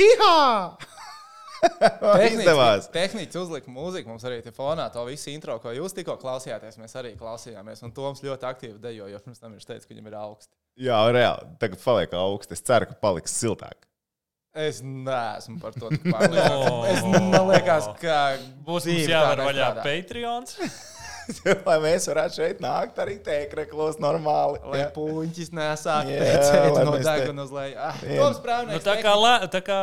Ihā! Izdevās. Tehniski uzlika mūziku, mums arī te fonā to visu intro, ko jūs tikko klausījāties. Mēs arī klausījāmies, un Toms ļoti aktīvi dejo, jo pirms tam viņš teica, ka viņam ir augsts. Jā, reāli. Tagad paliek augsts. Es ceru, ka paliks siltāk. Es neesmu par to pārliecināts. Es man liekas, ka Būs jāvar vaļā. Patreons. Lai mēs varētu šeit nākt arī tēkreklos normāli. Lai Jā. puņķis nesāk Jā, pēcēt lai no deguna uz leju. Ah, Jā. Toms Nu, tā, kā, lē- tā kā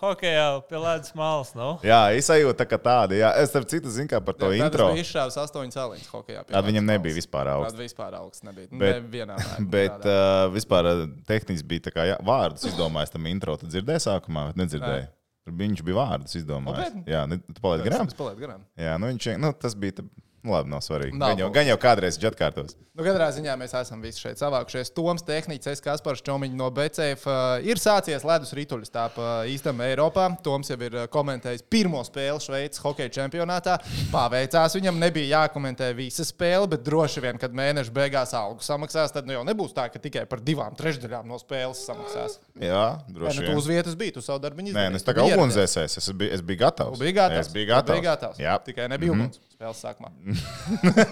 hokeja pie ledus malas. Nu? Jā, es jūtu tā kā tāda. Jā, es starp citu zinu, kā par to intro. Viņš izšāvis astoņas celiņas hokeja. Tad viņam nebija vispār augsts. Tad vispār augsts nebija. Bet- Nevienā Bet uh, vispār tehniski bija tā kā jā, vārdus izdomājis tam intro. Tu dzirdēji sākumā, vai nedzirdēji? Viņš bija vārdus izdomājis. Nopietni? Jā, ne, tu palaidi garām. Tas paliek garām. Jā, nu, viņš, nu, tas bija. tā- Nu, labi, nav svarīgi. Nav Gan jau, gan jau kādreiz viņš atkārtos. Nu, katrā ziņā mēs esam visi šeit savākušies. Toms, tehnicis, Kaspars Čomiņš no BCF. Uh, ir sācies ledus rituļs tā pa īstam Eiropā. Toms jau ir uh, komentējis pirmo spēli Šveices hokeja čempionātā. Paveicās viņam, nebija jākomentē visa spēle, bet droši vien, kad mēneša beigās algu samaksās, tad nu, jau nebūs tā, ka tikai par divām trešdaļām no spēles samaksās. Jā, droši nu, vien. tu uz vietas biji, tu savu darbu Nē, izdarīji. nu, es tā kā ugunsdzēsējs. Es biju, es biju gatavs. Tu biji gatavs. Es biju gatavs. biji gatavs. Jā, Tikai nebija mm -hmm. uguns spēles sākumā.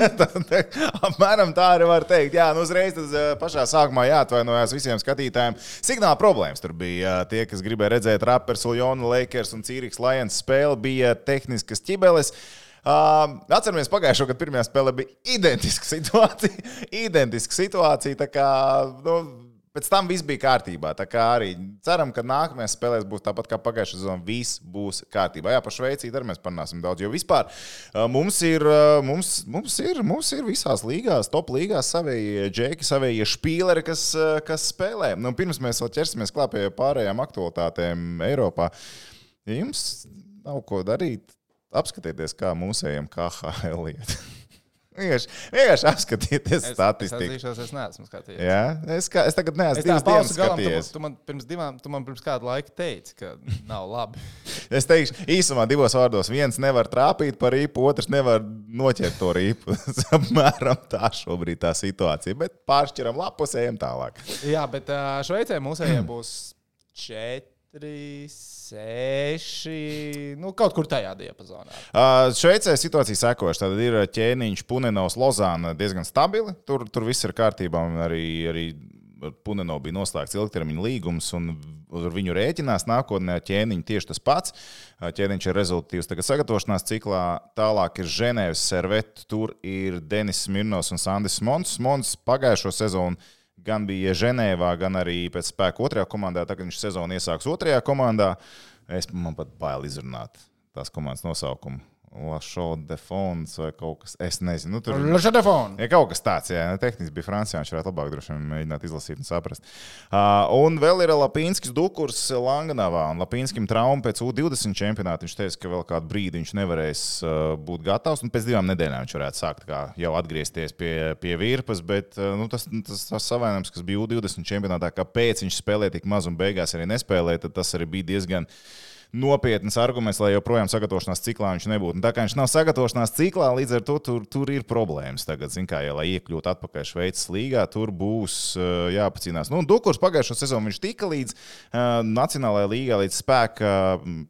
Apmēram tā arī var teikt. Jā, nu uzreiz tas, eh, pašā sākumā jāatvainojas visiem skatītājiem. Signāla problēmas tur bija. Tie, kas gribēja redzēt Rappers, Lionu, Lakers un Cīriks Lions spēli, bija tehniskas ķibeles. Uh, atceramies, pagājušā gada pirmajā spēlē bija identiska situācija. identiska situācija tā kā, nu, pēc tam viss bija kārtībā. Tā kā arī ceram, ka nākamajās spēlēs būs tāpat kā pagājušajā sezonā. Viss būs kārtībā. Jā, par Šveicī arī mēs parunāsim daudz. Jo vispār mums ir, mums, mums ir, mums ir visās līgās, top līgās savēji džeki, savēji špīleri, kas, kas spēlē. Nu, pirms mēs vēl ķersimies klāt pie pārējām aktualitātēm Eiropā, ja jums nav ko darīt, apskatieties, kā mūsējiem KHL iet. Vienkārši, vienkārši apskatieties Es, statistiku. es, atzīšos, es neesmu skatījies. Jā, es, kā, es tagad neesmu Es divas dienas galam, tu, skatījies. tu man pirms divām, tu man pirms kāda laika teici, ka nav labi. Es teikšu, īsumā divos vārdos. Viens nevar trāpīt par rīpu, otrs nevar noķert to rīpu. Apmēram tā šobrīd tā situācija. Bet pāršķiram lapus, ejam tālāk. Jā, bet Šveicē mūsējie būs četri, seši, nu kaut kur tajā diapazonā. Uh, Šveicē situācija sekoša. Tad ir ķēniņš, Punenovs, Lozāna diezgan stabili. Tur, tur viss ir kārtībā. Arī, arī ar Puneno bija noslēgts ilgtermiņa līgums, un ar viņu rēķinās nākotnē ķēniņš tieši tas pats. Ķēniņš ir rezultātīvs tagad sagatavošanās ciklā. Tālāk ir Ženēvis serveti, tur ir Denis Smirnovs un Sandis Mons. Mons pagājušo sezonu gan bija Ženēvā, gan arī pēc spēka otrajā komandā. Tagad viņš sezonu iesāks otrajā komandā. Es man pat bail izrunāt tās komandas nosaukumu. Lašo de Fons vai kaut kas tāds. Es nezinu, nu, tur Telefonu. Ja kaut kas tāds, jā, nu, tehniski bija Francijā, viņš varētu labāk droši vien mēģināt izlasīt un saprast. Uh, un vēl ir Lapīnskis Dukurs Langanavā. Un Lapīnskim trauma pēc U20 čempionāta. Viņš teica, ka vēl kādu brīdi viņš nevarēs uh, būt gatavs. Un pēc divām nedēļām viņš varētu sākt kā, jau atgriezties pie, pie virpas. Bet uh, nu, tas, tas, tas savainojums, kas bija U20 čempionātā, kāpēc viņš spēlēja tik maz un beigās arī nespēlēja, tas arī bija diezgan nopietns arguments, lai joprojām sagatavošanās ciklā viņš nebūtu. Un tā kā viņš nav sagatavošanās ciklā, līdz ar to tur, tur ir problēmas. Tagad, zin, kā, ja, lai iekļūtu atpakaļ Šveices līgā, tur būs uh, jāpacīnās. Nu, Dukurs pagājušo sezonu viņš tika līdz uh, Nacionālajai līgai, līdz spēka,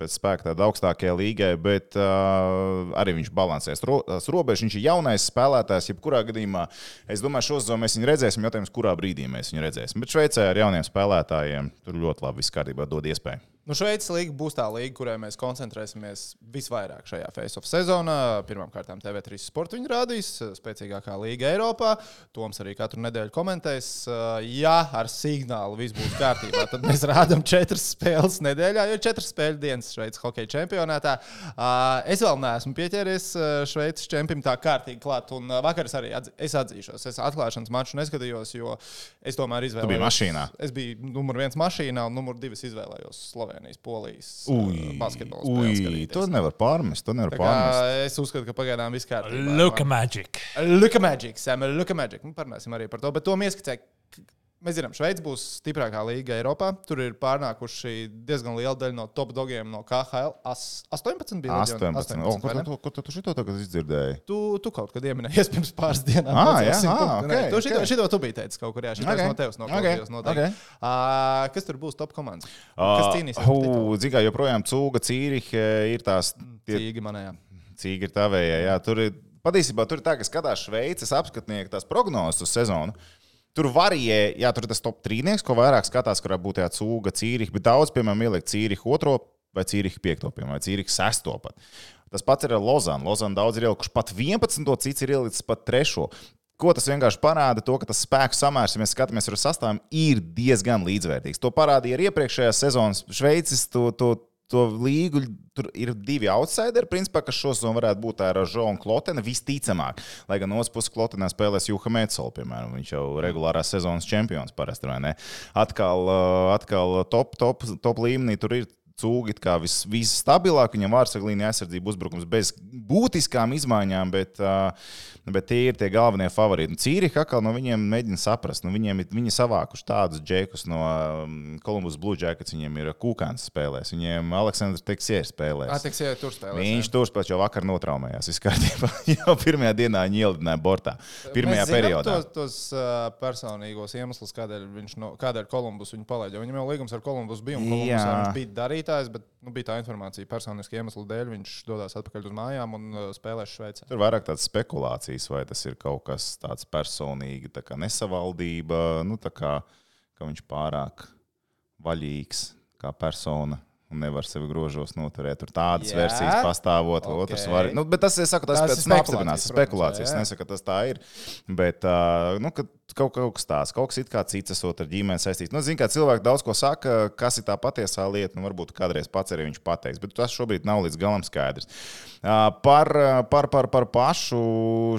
pēc spēka tādā augstākajai līgai, bet uh, arī viņš balansēs ro, robežas. Viņš ir jaunais spēlētājs, jebkurā gadījumā. Es domāju, šo sezonu mēs viņu redzēsim, jautājums, kurā brīdī mēs viņu redzēsim. Bet Šveicē ar jauniem spēlētājiem tur ļoti labi viss kārtībā dod iespēju. Nu, Šveices līga būs tā līga, kurai mēs koncentrēsimies visvairāk šajā face-off sezonā. Pirmkārt, TV3 sporta viņa rādīs, spēcīgākā līga Eiropā. Toms arī katru nedēļu komentēs. Ja ar signālu viss būs kārtībā, tad mēs rādām četras spēles nedēļā, jo četras spēļu dienas Šveices hokeja čempionātā. Es vēl neesmu pieķēries Šveices čempionam tā kārtīgi klāt. Un vakar es arī atz es atzīšos, es atklāšanas maču neskatījos, jo es tomēr izvēlējos. Tu biji mašīnā? Es biju numur viens mašīnā, un numur divas izvēlējos Sloveniju. Slovenijas, Polijas Ui, basketbola ui, spēles. to nevar pārmest. To nevar pārmest. Es uzskatu, ka pagaidām viss kārtībā. Look, magic. Luka Magic, Sam, Luka Magic. Nu, parunāsim arī par to, bet to ieskicēju. Mēs zinām, Šveice būs stiprākā līga Eiropā. Tur ir pārnākuši diezgan liela daļa no top dogiem no KHL. As, 18 bija 18. 18 o, ko, vai ne? tu, tu šito tagad izdzirdēji? Tu, tu kaut kad ieminējies pirms pāris dienām. Ah, jā, esi ah, tu- nē, Tu šito, šito tu biji teicis kaut kur, jā, šito Ok, okay. no tevis noklausījos ok, noteikti. ok. Uh, kas tur būs top komandas? Kas cīnīsies? titulu? Zīgā joprojām cūga, cīriha ir tās tie Cīgi manējā. cīgi ir tavējā. Jā, tur ir, patiesībā tur ir tā, ka skatās Šveices apskatnieki tās prognozes uz sezonu. Tur varijē, jā, tur ir tas top trīnieks, ko vairāk skatās, kurā būtu tā cūga, cīriha, bet daudz, piemēram, ielikt cīriha otro vai cīriha piekto, piemēram, vai cīriha sesto pat. Tas pats ir ar Lozanu. Lozanu daudz ir ielikuši pat 11, cits ir ielicis pat 3. Ko tas vienkārši parāda? To, ka tas spēku samērs, ja mēs skatāmies uz sastāviem, ir diezgan līdzvērtīgs. To parādīja arī iepriekšējās sezonas Šveices. To, to, to līgu tur ir divi outsideri, principā, kas šosezon varētu būt tā Ražo un Klotena visticamāk. Lai gan no otras puses Klotenā spēlēs Juha Metsola, piemēram, viņš jau regulārās sezonas čempions parasti, vai ne? Atkal, uh, atkal top, top, top līmenī tur ir. Cūgi kā vis, visstabilāk, viņam vārsaglīnija aizsardzība uzbrukums bez būtiskām izmaiņām, bet, bet tie ir tie galvenie favorīti. Nu, Cīriha atkal no viņiem mēģina saprast. Nu, viņiem ir viņi savākuši tādus džekus no um, Columbus Blue Jackets, viņiem ir Kūkāns spēlēs, viņiem Aleksandrs Teksiers spēlēs. Attiks, ja tur spēlēs. Viņš tur spēlēja, jau vakar notraumējās. Viss kārtībā. jau pirmajā dienā viņa ielidināja bortā. Pirmajā Mēs periodā. Tos, tos personīgos iemeslus, kādēļ viņš no, kādēļ Kolumbus viņu palaida. Jo Viņam jau līgums ar Kolumbus bija. un Kolumbusā Jā. Viņš bija darītājs, bet nu, bija tā informācija personiski iemeslu dēļ. Viņš dodas atpakaļ uz mājām un uh, spēlēs Šveicē. Tur vairāk tādas spekulācijas, vai tas ir kaut kas tāds personīgi, tā kā nesavaldība, nu, tā kā ka viņš pārāk vaļīgs kā persona. Un Nevar sevi grožos noturēt. Tur tādas Jā? versijas pastāvot. Ok. Otrs var. Nu, bet tas, es saku, tas, Tas ir tas neapstiprinās. spekulācijas, Es nesaku, ka tas tā ir. Bet uh, nu, kad kaut, kaut kas tāds, kaut kas it kā cits, esot ar ģimeni saistīts. Nu, Ziniet, kā cilvēki daudz ko saka, kas ir tā patiesā lieta. Nu, varbūt kādreiz pats arī viņš pateiks, bet tas šobrīd nav līdz galam skaidrs. Par, par, par, par pašu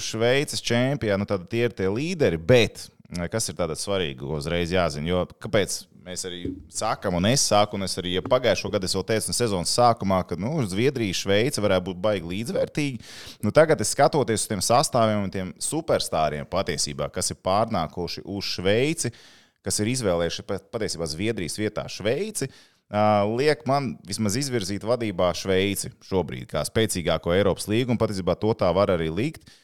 Šveices čempionu, nu, tad tie ir tie līderi, bet kas ir tāds svarīgi, ko uzreiz jāzina. Jo kāpēc? Mēs arī sākam, un es sāku, un es arī ja pagājušo gadu jau teicu, sezonas sākumā, ka nu, Zviedrija, Šveice varētu būt baigi līdzvērtīgi. Nu, tagad, es skatoties uz tiem sastāviem un tiem superstāriem patiesībā, kas ir pārnākuši uz Šveici, kas ir izvēlējuši pat- patiesībā Zviedrijas vietā Šveici. Uh, liek man vismaz izvirzīt vadībā Šveici šobrīd, kā spēcīgāko Eiropas līgu, un patiesībā to tā var arī likt. Uh,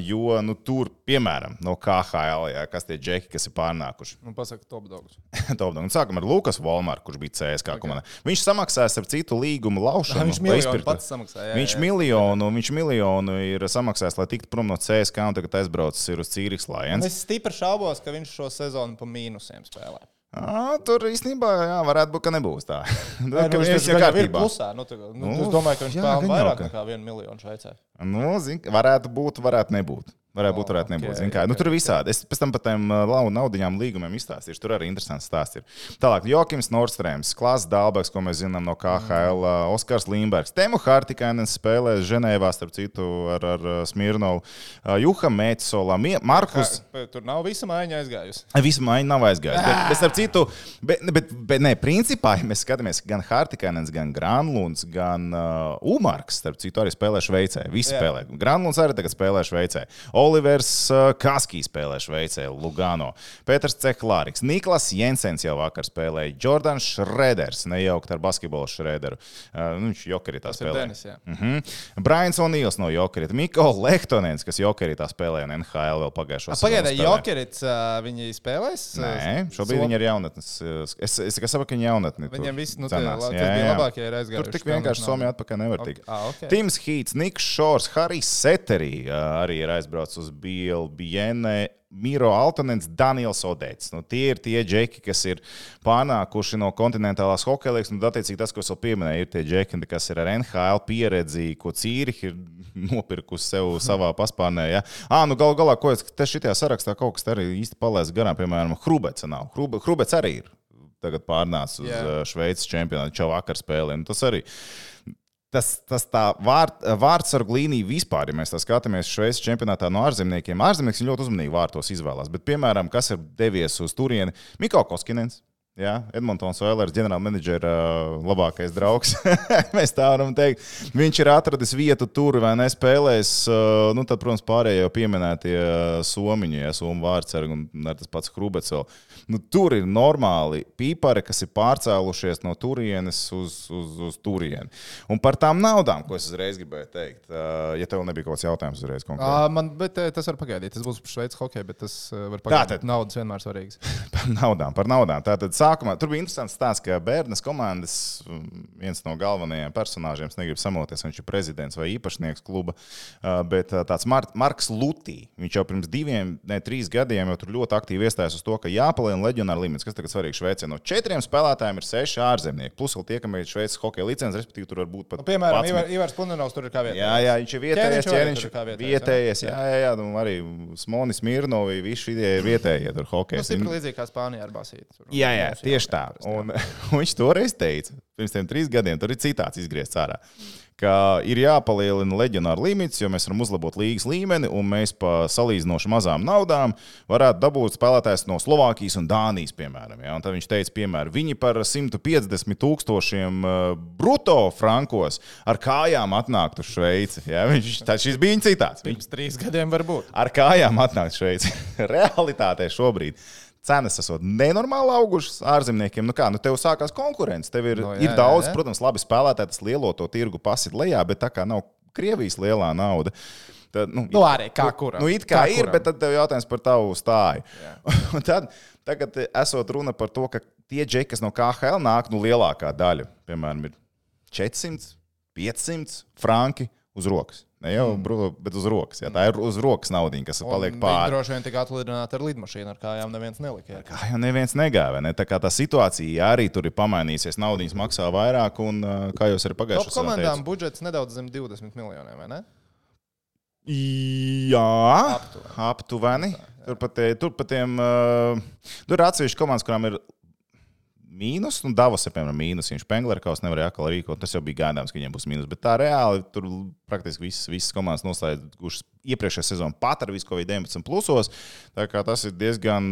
jo nu, tur, piemēram, no KHL, jā, kas tie džeki, kas ir pārnākuši. Nu, pasaka, top dogs. Top dog. Un Sākam ar Lukas Volmāru, kurš bija CSK okay. komandā. Viņš samaksāja ar citu līgumu laušanu. Viņš miljonu pats samaksāja. jā, Viņš jā. miljonu, viņš miljonu ir samaksājis, lai tiktu prom no CSK, un tagad aizbraucis ir uz Cīriks Lions. Es stipri šaubos, ka viņš šo sezonu pa mīnusiem spēlē. À, tur īstenībā jā, varētu būt, ka nebūs tā. Nē, nu, viņš tur ir kārtībā. plusā. Nu, tā, nu, Nu, es domāju, ka viņš jā, pelna vairāk nekā vienu miljonu Šveicē. Nu, zin, varētu būt, varētu nebūt. Varētu būt, varētu nebūt. ok, Zin kā, nu, tur ir visādi. Es pēc tam par tiem uh, naudiņām līgumiem izstāstīšu. Tur arī interesants stāsts ir. Tālāk, Jokims Nordstrēms, Klāsts Dālbeks, ko mēs zinām no KHL, uh, Oskars Limbergs, Temu Hartikainen spēlē Ženēvā, starp citu, ar, ar uh, Smirnovu, uh, Juha Metsola, Mie- Markus. Kā, tur nav visa maiņa aizgājusi. Visu maiņu nav aizgājis. Bet, bet, starp citu, bet, bet, bet nē, principā, ja mēs skatāmies, gan Hartikainens, gan Granlunds, gan uh, Umarks, starp citu, arī spēlē Šveicē. Visi Jā. spēlē. Granlunds arī tagad spēlē Šveicē. Olivers uh, Kaskijs spēlē Šveicē, Lugano. Pēters Ceklāriks, Niklas Jensens jau vakar spēlēja, Jordans Šreders, nejaukt ar basketbolu Šrederu. Uh, nu, viņš jokerī tā Tas ir spēlē. Denis. jā. Mm -hmm. Brians O'Neils no Jokerita, Mikls Lehtonens, kas Jokerī tā spēlēja NHL vēl pagājušo sezonu Pagaidā. Jokerits uh, viņi spēlēs. uh, Nē, šobrīd viņi ir jaunatnes. Es, es tikai saprotu, ka viņi ir jaunatni. Viņiem viss, nu, tie, cenās. la- Jā, tas bija jā. labākie ir aizgājuši. Tur tik vienkārši Somijā atpakaļ nevar tikt. ah, ok. Tims Hīts, Niks Šors, Harijs Seterī arī ir aizbraucis uz Bielbiene. Miro Altanens, Daniels Odēts. Nu, tie ir tie džeki, kas ir pārnākuši no kontinentālās hokeja līnijas. Nu, attiecīgi, tas, ko es jau pieminēju, ir tie džeki, kas ir ar NHL pieredzi, ko Cīriha ir nopirkusi sev savā paspārnē. Ja? À, nu, gal galā, ko es te šitajā sarakstā kaut kas arī īsti palaists garām, piemēram, Hrubets Hrubets arī ir tagad pārnācis uz yeah. Šveices čempionātu, jau vakar spēlē. Nu, tas arī. Tas, tas tā vārt, vārdsargu līnija vispār, ja mēs tā skatāmies Šveices čempionātā no ārzemniekiem, ārzemnieks ļoti uzmanīgi vārtos izvēlās. Bet, piemēram, kas ir devies uz turieni, Mikls Koskinens. Jā, Edmunds Vēlers, ģenerālmenedžera labākais draugs. Mēs tā varam teikt. Viņš ir atradis vietu tur, vai nespēlēs. Nu, tad, protams, pārējie jau pieminētie somiņi, ja somu vārdsargi un tas pats Krubets. Vēl. Nu, tur ir normāli pīpari, kas ir pārcēlušies no turienes uz, uz, uz turieni. Un par tām naudām, ko es uzreiz gribēju teikt, ja tev nebija kaut kāds jautājums uzreiz konkrēti. Uh, man, bet, tas var pagaidīt. Tas būs Šveices hockey, bet tas var pagaidīt. Tātad. Naudas vienmēr svarīgas. par naudām, par naudām. Tātad sākumā tur bija interesants stāsts, ka Bērnas komandas viens no galvenajiem personāžiem, es negribu samoties, viņš ir prezidents vai īpašnieks kluba, bet tāds Mar Marks Lutī, viņš jau pirms diviem, ne trīs gadiem jau tur ļoti aktīvi iestājās uz to, ka jāpalielina leģionāra limits, kas tagad svarīgi Šveicē. No četriem spēlētājiem ir seši ārzemnieki, plus vēl tie, kam ir Šveices hokeja licence, respektīvi tur var būt pat. Nu, piemēram, 11. Ivar, Ivars Punenovs tur ir kā vietējais. Jā, jā, viņš ir vietējais, Ķēniņš ir ir vietējais, vietējais. jā? Jā, jā, un arī Smonis Mirnovi, visi šie ir vietējie tur Nu, hokeja. stipri līdzīgi kā Spānijā ar Basītu. Jā, jā, tieši tā. Un, un viņš toreiz teica, pirms tiem trīs gadiem, tur ir citāts izgriezts ārā, ka ir jāpalielina leģionāra limits, jo mēs varam uzlabot līgas līmeni, un mēs pa salīdzinoši mazām naudām varētu dabūt spēlētājs no Slovākijas un Dānijas, piemēram. Ja? Un tad viņš teica, piemēram, viņi par 150 tūkstošiem uh, bruto frankos ar kājām atnāktu uz Šveici. Ja? Viņš, tā, šis bija viņa citāts. Pirms trīs gadiem var būt. ar kājām atnākt uz Šveici. Realitātē šobrīd. Cenas esot nenormāli augušas ārzemniekiem. Nu kā, nu tev sākās konkurence. Tev ir, Nu, no, jā, ir daudz, jā, jā. protams, labi spēlētāji, tas lielo to tirgu pasit lejā, bet tā kā nav Krievijas lielā nauda. Tad, nu, Nu, arī kā kuram. Nu, it kā, Kā ir, kuram. bet tad tev jautājums par tavu stāju. Tad, tagad esot runa par to, ka tie džeki, kas no KHL nāk, nu lielākā daļa, piemēram, ir 400, 500 franki uz rokas. Ne jau Mm. brūko, bet uz rokas. Jā. Tā ir uz rokas nauda, kas paliek Un viņi pāri. Droši vien tika atlidināti ar lidmašīnu, ar kājām neviens nelika. Kā jau neviens negāja, ne? Tā kā tā situācija arī tur ir pamainījusies. Naudiņas maksā vairāk, un kā jūs arī pagājušajā komandām budžets nedaudz zem 20 miljoniem, vai ne? Jā, Aptuveni. aptuveni. Tur pat, tie- tur pat tiem, uh, tur ir atsevišķi komandas, kurām ir mīnus. Nu, Davos ir piemēram mīnus. Viņš Penglerkaus nevarēja atkal rīkot. Tas jau bija gaidāms, ka viņiem būs mīnus. Bet tā reāli tur praktiski visas, visas komandas noslēdzušas iepriekšējā sezonā pat ar visu Covid-19 plusos. Tā kā tas ir diezgan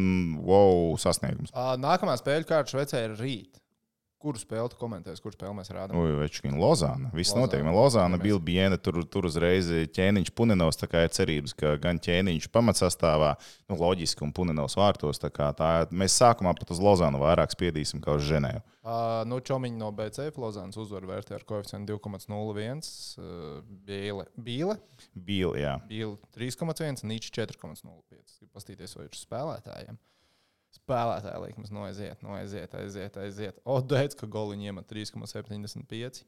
wow sasniegums. Nākamā spēļu kārta Šveicē ir rīt. Kuru spēli tu komentēsi, kuru spēli mēs rādām? Ui, Večkina Lozāna. Viss Lozāna. notiek. Lozāna Mēs- bija Biena, tur, tur uzreiz ķēniņš Punenovs. Tā kā ir cerības, ka gan ķēniņš pamatsastāvā, nu, loģiski, un Punenovs vārtos. Tā kā tā, mēs sākumā pat uz Lozānu vairāk spiedīsim kā uz Ženēvu. Uh, nu, Čomiņš no BC Flozānas uzvaru vērtē ar koeficientu 2,01. Uh, Bīle, Bīle, Bija, jā. Bīle 3,1, Nīčs 4,05. Gribu pastīties, vai ir spēlētājiem. Spēlētāja likmes noiziet, noiziet, aiziet, aiziet. Odēts, ka goliņi iemet 3,75.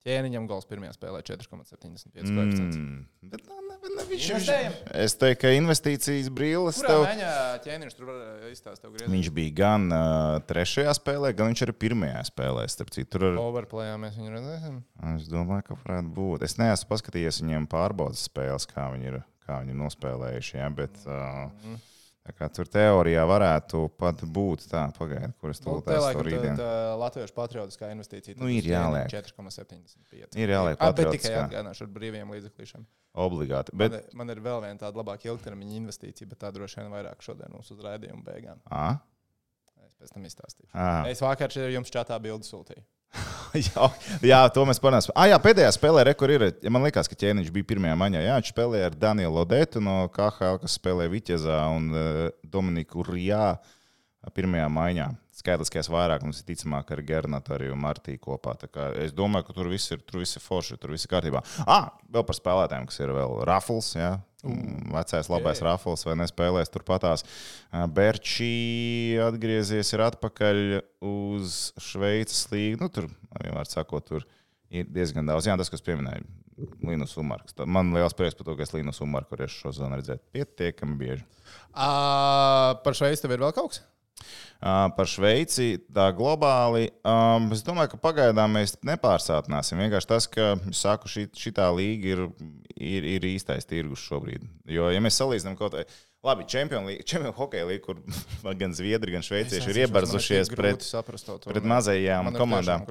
Ķēniņam gals pirmajā spēlē 4,75. koeficients. Mm. Bet, nu, ne, ne, viņš, Investējam? es teiktu, ka investīcijas brīvas Kurā tev. ķēniņš tur var izstāstīt tev griezt? Viņš bija gan uh, trešajā spēlē, gan viņš arī pirmajā spēlē. Starp citu, tur ar, Overplayā mēs viņu redzēsim. es domāju, ka varētu būt. Es neesmu paskatījies viņiem pārbaudas spēles, kā viņi ir, kā viņi ir nospēlējuši. Ja, bet, uh, Mhm. Tur teorijā varētu pat būt tā, pagaidiet, kuras Nu, tā tas laikam rītdien. tā, latviešu patriotiskā investīcija. Nu, ir jāliek. 4,75. Ir jāliek Ah, Bet tikai patriotiskā. atgādināšu ar brīviem līdzekļiem. Obligāti. Bet... Man, man ir vēl viena tāda labāka ilgtermiņa investīcija, bet tā droši vien vairāk šodien mums uz raidījuma beigām. à, Es pēc tam izstāstīšu. à. Es vakar jums čatā bildi sūtīju. jā, jā, to mēs panācām. Ah, jā, pēdējā spēlē, re, kur ir. Ja man liekas, ka ķēniņš bija pirmajā maņā. Jā, viņš spēlēja ar Danielu Lodetu no KHL, kas spēlēja Vitezā un uh, Dominiku Rijā pirmajā maiņā. Skaitliskais vairākums ir ticamāk ar Gernatu arī un Martīnu kopā. Es domāju, ka tur viss ir, tur viss ir forši, tur viss ir kārtībā. Ah, vēl par spēlētājiem, kas ir vēl Rafals. Jā. Mm, Vecais labais. Rafals vai nespēlēs turpatās. Berčī atgriezies ir atpakaļ uz Šveices līniju. Nu, tur, vienmēr sakot, tur ir diezgan daudz. Jā, tas, kas pieminēja Linus Umarks. Man liels prieks par to, ka es Linus Umarku varēšu šo zonu redzēt pietiekami bieži. Uh, par Šveici tev ir vēl kaut kas? Par Šveici, tā globāli. Um, es domāju, ka pagaidām mēs nepārsātināsim. Vienkārši tas, ka saku, šī, šitā līga ir, ir, ir īstais tirgus šobrīd. Jo, ja mēs salīdzinām kaut ko labi, Champions Hockey League, kur gan Zviedri, gan Šveicieši ir iebarzušies pret, pret mazajām komandām.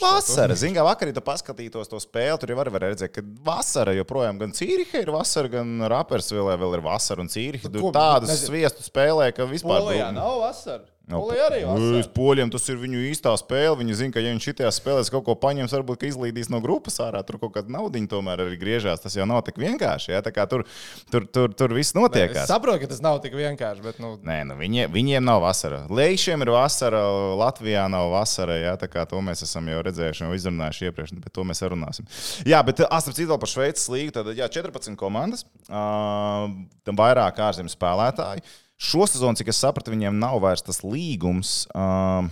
Vasara, zināmā mērā, vakarā, tu paskatītos to spēli, tur jau var redzēt, ka vasara joprojām gan Cīriha ir vasara, gan Rapersvilē vēl ir vasara un Cīriha. Tur ko, tādas nezinu. sviestu spēlē, ka vispār. Polijā nav vasara. Polija arī. Uz poļiem tas ir viņu īstā spēle. Viņi zina, ka, ja viņš šajā spēlēs kaut ko paņems, varbūt izlīdīs no grupas ārā. Tur kaut kāda naudiņa tomēr arī griežās. Tas jau nav tik vienkārši. Ja? Tur, tur, tur, tur viss Es notiekās. saprotu, ka tas nav tik vienkārši, bet nu, Nē, nu viņiem, viņiem nav vasara. Leišiem ir vasara, Latvijā nav vasara. Kā to mēs esam jau redzējuši un izrunājuši iepriekš, bet to mēs arī runāsim. Jā, bet astotnē citu vēl par Šveices līgu. Tad jā, 14 komandas, uh, tam vairāk ārzemju spēlētāji. Šo sezonu, cik es sapratu, viņiem nav vairs tas līgums. Uh.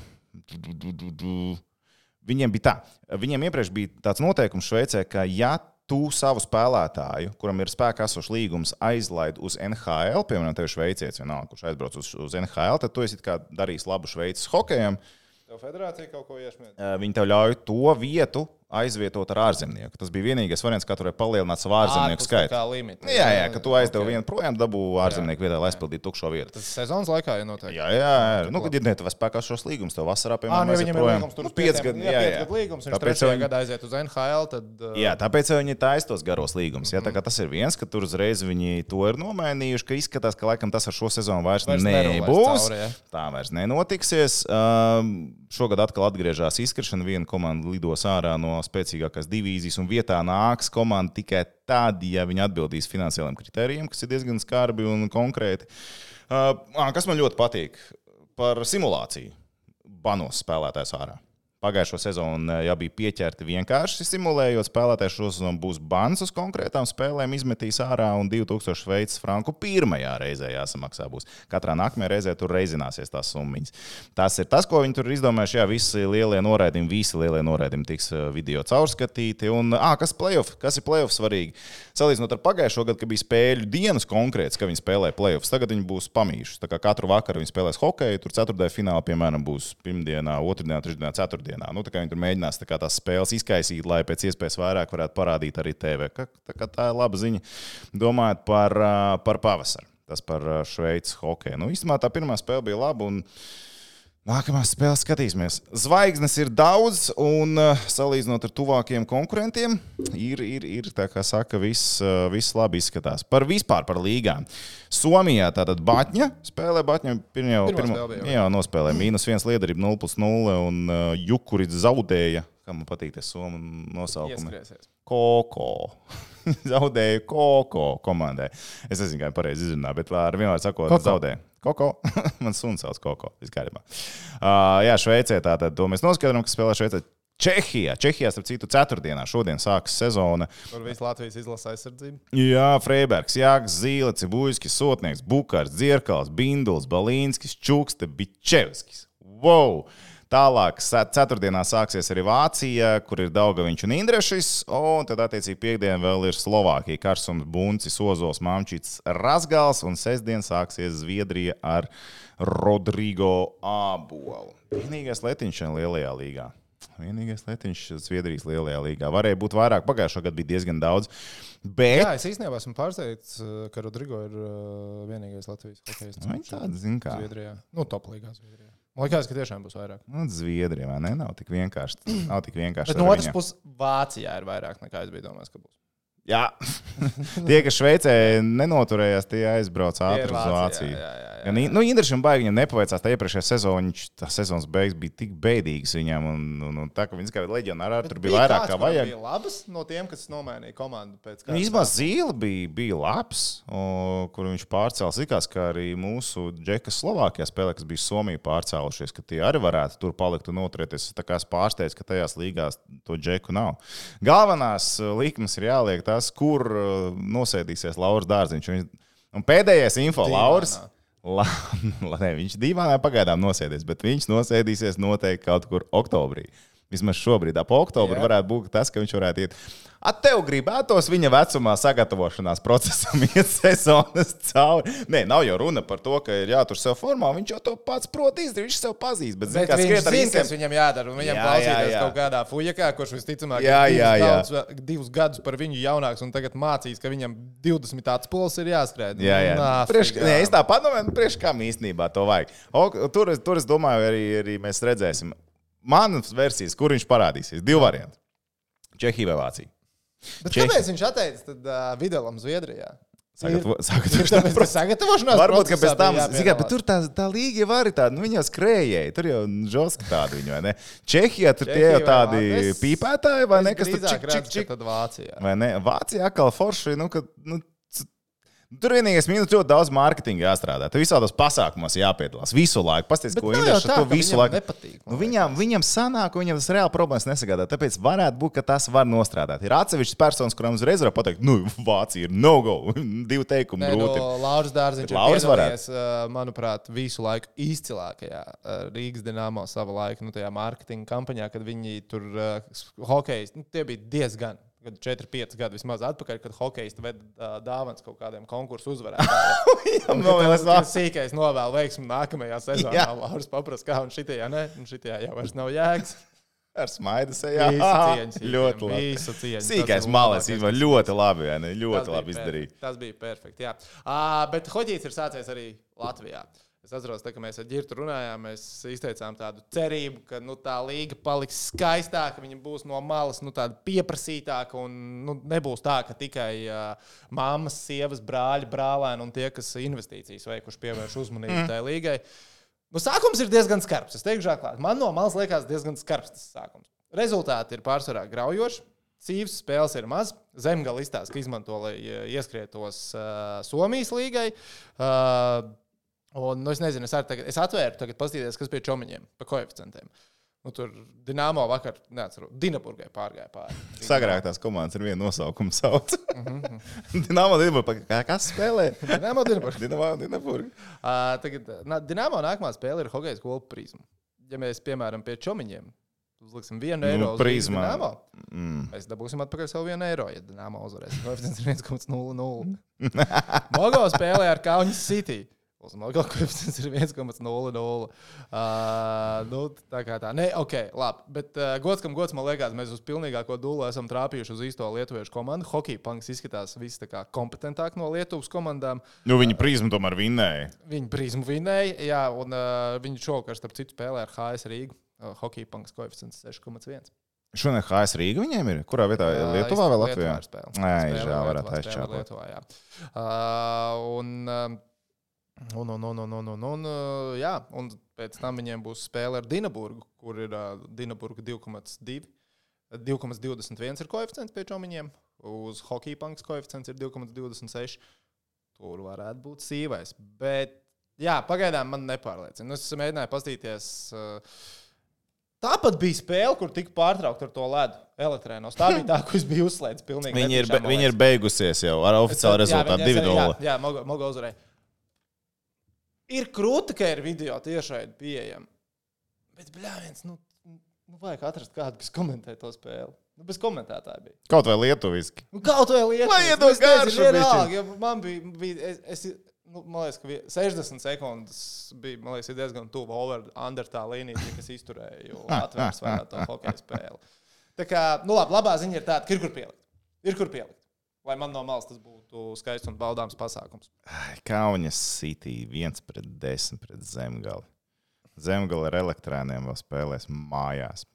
Viņiem bija tā, viņiem iepriekš bija tāds noteikums Šveicē, ka ja tu savu spēlētāju, kuram ir spēkā esošs līgums, aizlaid uz NHL, piemēram, tev ir šveicietis, vienalga, kurš aizbrauc uz, uz NHL, tad tu esi darījis labu Šveices hokejam. tev federācija kaut ko iesmiedz. Eh, Viņi tev ļauj to vietu aizvietot ar ārzemnieku. Tas bija vienīgais variants, kā tur varēja palielināt savu ārzemnieku skaitu. Kā limits. Jā, jā, ka tu aizdevi okay. vienu projām, dabū ārzemnieku vietā, lai aizpildītu tukšo vietu. Tas sezonas laikā jau notiek. Jā, jā, jā. Nu, kad ir ne, tev spēkā šos līgumus, tev vasarā, piemēram, nu, aiziet viņam ir līgums, tur Nu, uz pieci pieciem- gadi, jā, jā, jā. gadu līgums. Viņš Tāpēc trešajā viņi- gadā aiziet uz NHL. Tad, uh, Jā, tāpēc viņi taisa tos garos līgumus. Ja? Tā kā Tas ir viens, ka tur uzreiz viņi to ir nomainījuši, ka izskatās, ka laikam tas ar šo sezonu vairs, Vairs nebūs. cauri. Tā vairs nenotiksies. Um, šogad atkal atgriežas izkrišana. Viena komanda lidos ārā no spēcīgākās divīzijas, un vietā nāks komanda tikai tad, ja viņi atbildīs finansiāliem kritērijiem, kas ir diezgan skarbi un konkrēti. Uh, kas man ļoti patīk par simulāciju. Banos spēlētājs ārā. Pagājušo sezonu eh, jau bija pieķerti vienkārši simulējot. Spēlētājs šo sezonu būs bans uz konkrētām spēlēm, izmetīs ārā un 2000 šveicis franku pirmajā reizē jāsamaksā. Būs. Katrā nākamajā reizē tur reizināsies tās summas. Tas ir tas, ko viņi tur izdomājuši. Jā, visi lielie noraidījumi, visi lielie noraidījumi tiks eh, video caurskatīti. Un, ah, kas, playoff, kas ir playoff svarīgi? Salīdzinot ar pagājušo gadu, kad bija spēļu dienas konkrēts, ka viņi spēlē playoffs, tagad viņi būs kā katru vakaru viņi spēlēs hokeju, tur ceturtajā finālā, piemēram, būs pirmdienā, otrdienā, trešdienā, ceturtdienā. Nu, tā kā viņi tur mēģinās tā kā tās spēles izkaisīt, lai pēc iespējas vairāk varētu parādīt arī TV. Ka, tā, kā tā ir laba ziņa. Domājot par, par pavasaru. Tas par Šveices hokeju. Nu, īstenībā tā pirmā spēle bija laba. Un... Nākamā spēle skatīsimies. Zvaigznes ir daudz, un uh, salīdzinot ar tuvākiem konkurentiem, ir, ir, ir tā kā saka, viss, uh, viss labi izskatās. Par vispār par līgām. Somijā tātad Batņa spēlē, Batņa pirmo, bija, jā, nospēlēja mīnus viens liederība 0 plus 0, un uh, Jukurits zaudēja, kā man patīk tas somu. Ieskriesies. Koko. zaudēja Koko komandai. Es nezinu, kā pareizi izrunā, bet ar vienmēr sakot, Koko. zaudēja. Koko. Man suns sauc Koko. Vispārībā. Uh, jā, Šveicē tātad to mēs noskaidrojam, ka spēlē Šveicē. Čehijā, Čehijā, starp citu, ceturtdienā šodien sākas sezona. Tur viss Latvijas izlasa aizsardzība. Jā, Freibergs, Jānis Zīle, Cibulskis, Sotnieks, Bukārs, Dzirkals, Binduls, Balīnskis, Čukste, Bičevskis. Wow! Tālāk, ceturtdienā sāksies arī Vācija, kur ir Daugaviņš un Indrešis. Un tad, attiecīgi, piekdienā vēl ir Slovākija, Karsums, Buncis, Ozols, Mamčits, Razgals. Un sestdien sāksies Zviedrija ar Rodrigo Ābolu. Vienīgais letiņš šajā lielajā līgā. Vienīgais letiņš Zviedrijas lielajā līgā. Varēja būt vairāk, pagājušā gada bija diezgan daudz. Bet Jā, es īstenībā esmu pārsteigts, uh, ka Rodrigo ir uh, vienīgais Latvijas hokejs. Viņi tādi zina, kā. Zviedrijā. Nu, top līgā Zviedrijā. Man liekas, ka tiešām būs vairāk. Nu, Zviedrija vai ne? Nav tik vienkārši. Nav tik vienkārši. Bet no otras puses, Vācijā ir vairāk nekā es biju domājis, ka būs. Jā, tie, kas Šveicē nenoturējās, tie aizbrauc Tie ir ātri uz Vāciju. jā, jā, jā. Ja, nu, Indrišam baigi viņam nepaveicās. Tā iepriekšējā sezonā, viņš tā sezonas beigas bija tik bēdīgas viņam. Un, un, un tā kā viņš kā leģionārā tur bija vairāk kā vajag. Bija labas no tiem, kas nomainīja komandu pēc Nu, Īsumā Zīle bija, bija labs, o, kur viņš pārcēlās. Likās, ka arī mūsu džekas Slovākijā spēlē, kas bija Somija pārcēlušies, ka tie arī varētu tur palikt un noturēties. Es tā kā esmu pārsteigts, ka tajās līgās to džeku nav. Galvenās likmes ir jāliek tas, kur uh, nosēdīsies Lauris Dārziņš. Un pēdējais info, Dīvainā. Lauris. La, la, ne, viņš dīvainā pagaidām nosēdīs, bet viņš nosēdīsies noteikti kaut kur oktobrī. Vismaz šobrīd, ap oktobru, Jā. varētu būt tas, ka viņš varētu iet. A tev gribētos viņa vecumā sagatavošanās procesam iet sezonas cauri. Nē, nav jau runa par to, ka ir jātur sev formā. Viņš jau to pats prot izdarīt, viņš sev pazīst. Bet, zin, Bet kā viņš zina, visiem- kas viņam jādara. Viņam Jā, klausīties jā, jā. kaut kādā fujakā, kurš visticamāk Jā, jā, divus, jā. Gadus, divus gadus par viņu jaunāks un tagad mācīs, ka viņam 20 tāds pols ir jāskrēj. Jā, jā. Nā, Priekš, figā. nē, es tā padomāju, priekš kam īstenībā to vajag. O, tur, tur es domāju, arī, arī mēs redzēsim. Manas versijas, kur viņš parādīsies, divi varianti. Čehija vai Vācija. Bet Čehi- kāpēc viņš atteicis tad, uh, Videlam Zviedrijā? Sagatavo, Tieši sagatavo, tāpēc, ka sagatavošanās Varbūt, ka pēc tam, bija zini, kā, bet tur tā, tā līga jau arī tāda, nu, viņi jau skrējēji, tur jau žoski tādi viņi, vai ne? Čehijā tur tie Čehija jau vai tādi es- pīpētāji, vai ne, kas tur čik, čik, čik. Tad Vācijā. Vai ne? Vācijā atkal forši, nu, ka, nu, Tur vienīgais mīnus ļoti daudz mārketinga jāstrādā. Tur visādos pasākumos jāpiedalās. Visu laiku. Pastāstiet, ko tā, to visu laiku. nepatīk, Nu, viņam, viņam sanāk, viņam tas reāli problēmas nesagādā. Tāpēc varētu būt, ka tas var nostrādāt. Ir atsevišķas personas, kurām uzreiz var pateikt, nu, Vācija ir no-go. Divi teikumi Nē, no grūti. Lauras Dārziņš Bet ir Lauris uh, manuprāt, visu laiku izcilākajā Rīgas dīnāmo savā laikā, nu, tajā mārketinga kampaņā, kad viņi tur uh, hokeja, nu, tie bija diezgan. 4, 5 gadi vismaz atpakaļ, kad hokejs veda uh, dāvāns kaut kādiem konkursu uzvarētājiem. Un novēlēs vēl. Sīkais novēl veiksmu nākamajā sezonā. Jā. Lauris paprasta, kā un šitajā, ne, un šitajā jau vairs nav jēgas. Ar smaidu sejā. Ļoti labi. Sīkais īstenībā kas ļoti labi. vai ne? Ļoti labi izdarīja. Tas bija perfekti. Jā, uh, bet hoģīts ir sācies arī Latvijā. Es atceros, tā, ka mēs ar Girtu runājām, mēs izteicām tādu cerību, ka nu, tā līga paliks skaistāka, viņa būs no malas nu, pieprasītāka un nu, nebūs tā, ka tikai uh, mammas, sievas, brāļi, brālēni un tie, kas investīcijas veikuši, pievērš uzmanību mm. tai līgai. Nu, sākums ir diezgan skarbs. Es teikšu, atklāti. Man no malas liekas diezgan skarbs tas sākums. Rezultāti ir pārsvarā graujoši. Cīvas spēles ir maz. Zemgala izstāsta, ka izmanto, lai ieskrietos uh, Somijas līgai. Uh, un, nu, es nezinu, es, tagad, es atvēru, tagad paskatīties, kas bija čomiņiem pa koeficientiem. Nu, tur Dienāmo vakar, neatceros, Dienaburgai pārgāja pāri. Sagrāktās komandas ar vienu nosaukumu sauc. Mhm. Dināmo, Dināmo, kas spēlē? Dienāmo, Dienaburgai. Dināmo, Dināmo. Uh, tagad, na, Dienāmo nākamā spēle ir hokeja skola prizma. Ja mēs, piemēram, pie čomiņiem uzliksim vienu eiro uz Prizmā. Dienāmo, Mm. mēs dabūsim atpakaļ savu vienu eiro, ja Dienāmo uzvarēs. Koeficients ir 1,00. Mogo spēlē ar Kaunas City. Uz Mogo koeficients ir 1,00. Uh, nu, tā kā tā. Nē, ok, labi. Bet uh, gods, kam gods, man liekas, mēs uz pilnīgāko dūlu esam trāpījuši uz īsto lietuviešu komandu. Hockey punks izskatās viss tā kā kompetentāk no Lietuvas komandām. Nu, viņa prizma tomēr vinnēja. Viņi prizmu vinēja, jā, un uh, viņi šovakar, starp citu, spēlē ar HS Rīgu. Uh, Hockey punks koeficients 6,1. Šodien HS Rīga viņiem ir? Kurā vietā? Ā, Lietuvā vai Lietuvā Latvijā? spēle. Nē, žēl, Lietuvā, varētu aizčāpot. Lietuvā, jā. Uh, un, um, un, un, un, un, un, un, un, jā, un pēc tam viņiem būs spēle ar Dienaburgu, kur ir uh, Dienaburga 2,2. 2,21 ir koeficients pie čomiņiem, uz hockey punks koeficients ir 2,26. Tur varētu būt sīvais. Bet, jā, pagaidām man nepārliecina. Es mēģināju paskatīties. Uh, Tāpat bija spēle, kur tika pārtraukta ar to ledu elektrēnos. Tā bija tā, biju uzslēdzis. pilnīgi Viņi ir, man viņi ir beigusies jau ar oficiālu rezultātu Jā, viņi- 2-0. Jā, jā Mogo, Mogo uzvarēja. Ir krūti, ka ir video tiešraidi pieejama. Bet, bļāviens, nu, nu, vajag atrast kādu, kas komentē to spēli. Nu, bez komentētāja bija. Kaut vai lietuviski. Nu, kaut vai lietu. Lai iedod garšu vienalga, ja man bija, bija es, es, nu, man liekas, ka vie- 60 sekundes bija, man liekas, diezgan tuvu over under tā līnija, kas izturēja atvērs vairāk to hokeja spēli. Tā kā, nu labi, labā ziņa ir tāda, ka ir kur pielikt. Ir kur pielikt. Lai man no malas tas būtu skaists un baudāms pasākums. Kaunas City 1 pret 10 pret Zemgali. Zemgala ar elektrēniem vēl spēlēs mājās.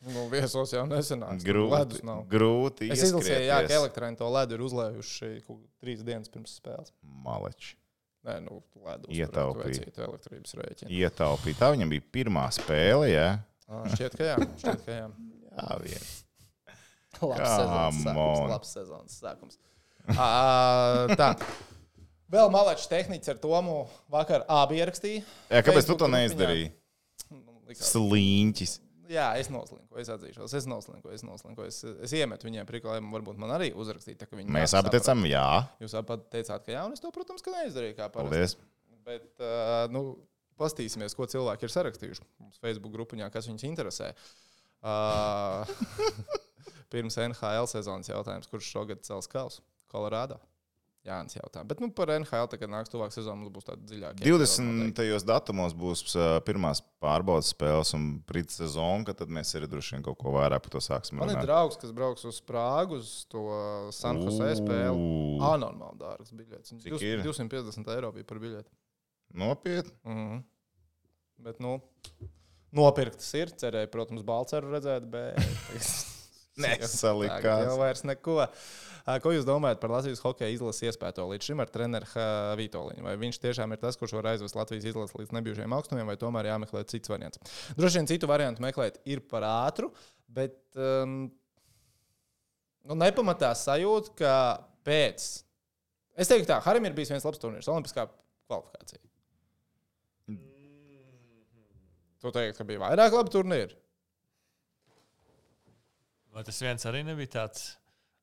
Nu, viesos jau nesenāk. Grūti, grūti Es izlasīju, jā, ka elektrēni to ledu ir uzlējuši trīs dienas pirms spēles. Maleči. Nē, nu, ledu Ietaupīja. uzturēt elektrības rēķinu. Ietaupīja. Tā viņam bija pirmā spēle, jā. Ā, Šķiet, ka jā. Šķiet, ka jā. Jā, viens. Labs sezonas sākums. Labs sezonas sākums. À, tā. Vēl malečs tehnicis ar Tomu vakar abi ierakstīja. Jā, kāpēc tu Facebook to grupiņā. neizdarīji? Nu, Sliņķis. Jā, es noslinku, es atzīšos. Es noslinku, es noslinku. Es, es iemetu viņiem priekšā, varbūt man arī uzrakstīt. Tā, ka viņi Mēs abi teicām, jā. Jūs abi teicāt, ka jā, un es to, protams, ka neizdarīju. kā parasti. Paldies. Bet, uh, nu, pastīsimies, ko cilvēki ir sarakstījuši mums Facebook grupiņā, kas viņus interesē. Uh, pirms NHL sezonas jautājums, kurš šogad cels kausu? Kolorādo. Jā, Jānis jautā. Bet nu, par NHL tagad nāks tuvāk sezonā. Mums būs tāda dziļāka. 20. datumos būs uh, pirmās pārbaudas spēles un brīdis sezona, kad tad mēs arī droši vien kaut ko vairāk par to sāksim. Man ir runāt. draugs, kas brauks uz Prāgu, uz to San Jose spēli. Anormāli dārgs biļets. Cik ir? 250 eiro bija par biļeti. Nopietni. Mm -hmm. Bet, nu, nopirktas ir. Cerēju, protams, Balceru redzēt, bet Nesalikās. Jau vairs neko. Ko jūs domājat par Latvijas hokeja izlases iespēto līdz šim ar treneru Vitoļiņu? Vai viņš tiešām ir tas, kurš var aizvest Latvijas izlasi līdz nebijušajiem augstumiem, vai tomēr jāmeklē cits variants? Droši vien citu variantu meklēt ir par ātru, bet um, nu, nepamatā sajūta, ka pēc. Es teiktu, tā, Harim ir bijis viens labs turnīrs, Olimpiskā kvalifikācija. Tu teikt, ka bija vairāk labi turnīri? Vai tas viens arī nebija tāds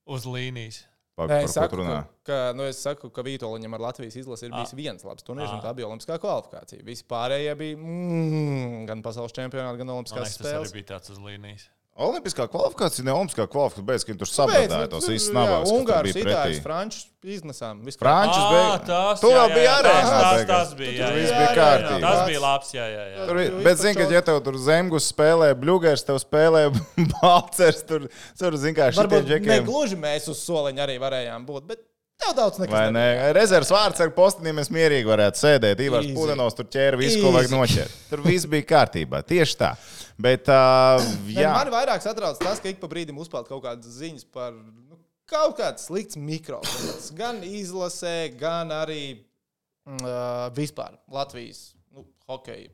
uz līnijas? Par, Nē, par es saku, ka, ka, nu, es saku, ka Vitoļņam ar Latvijas izlasi ir bijis Ah. viens labs turnīrs, un Ah. tā bija Olimpiskā kvalifikācija. Visi pārējie bija mm, gan pasaules čempionāti, gan Olimpiskās liekas, tas arī spēles. bija tāds uz līnijas. Olimpiskā kvalifikācija, ne Olimpiskā kvalifikācija, bet viņi tur sabotēja nu, tos tur, visus jā, nabaks. Ungārs, Itālijas, Frančus iznesām. Frančus beig- tas, Tu jā, vēl jā, jā, arēnā Tas, tas, bija. Tur jā, viss jā, bija jā, jā, kārtībā. Tas bija labs, jā, jā. jā. Tur, Jā, bet, zini, kad ja tev tur zemgus spēlē, bluegers tev spēlē balcers, tur, tur zini, kā šitie Varbūt ne džekiem. gluži mēs uz soliņa arī varējām būt, bet tev daudz nekas. Vai ne? Rezerves vārds ar posteniem mēs mierīgi varētu sēdēt. Easy. Pudenos tur ķēra visu, ko vajag Easy. noķert. Tur viss bija kārtībā. Tieši tā. Bet, uh, jā, Man vairāk satrauc tas, ka ik pa brīdim uzpeld kaut kādas ziņas par nu, kaut kādu sliktu mikrofonu. Gan izlasē, gan arī uh, vispār Latvijas nu, hokeja.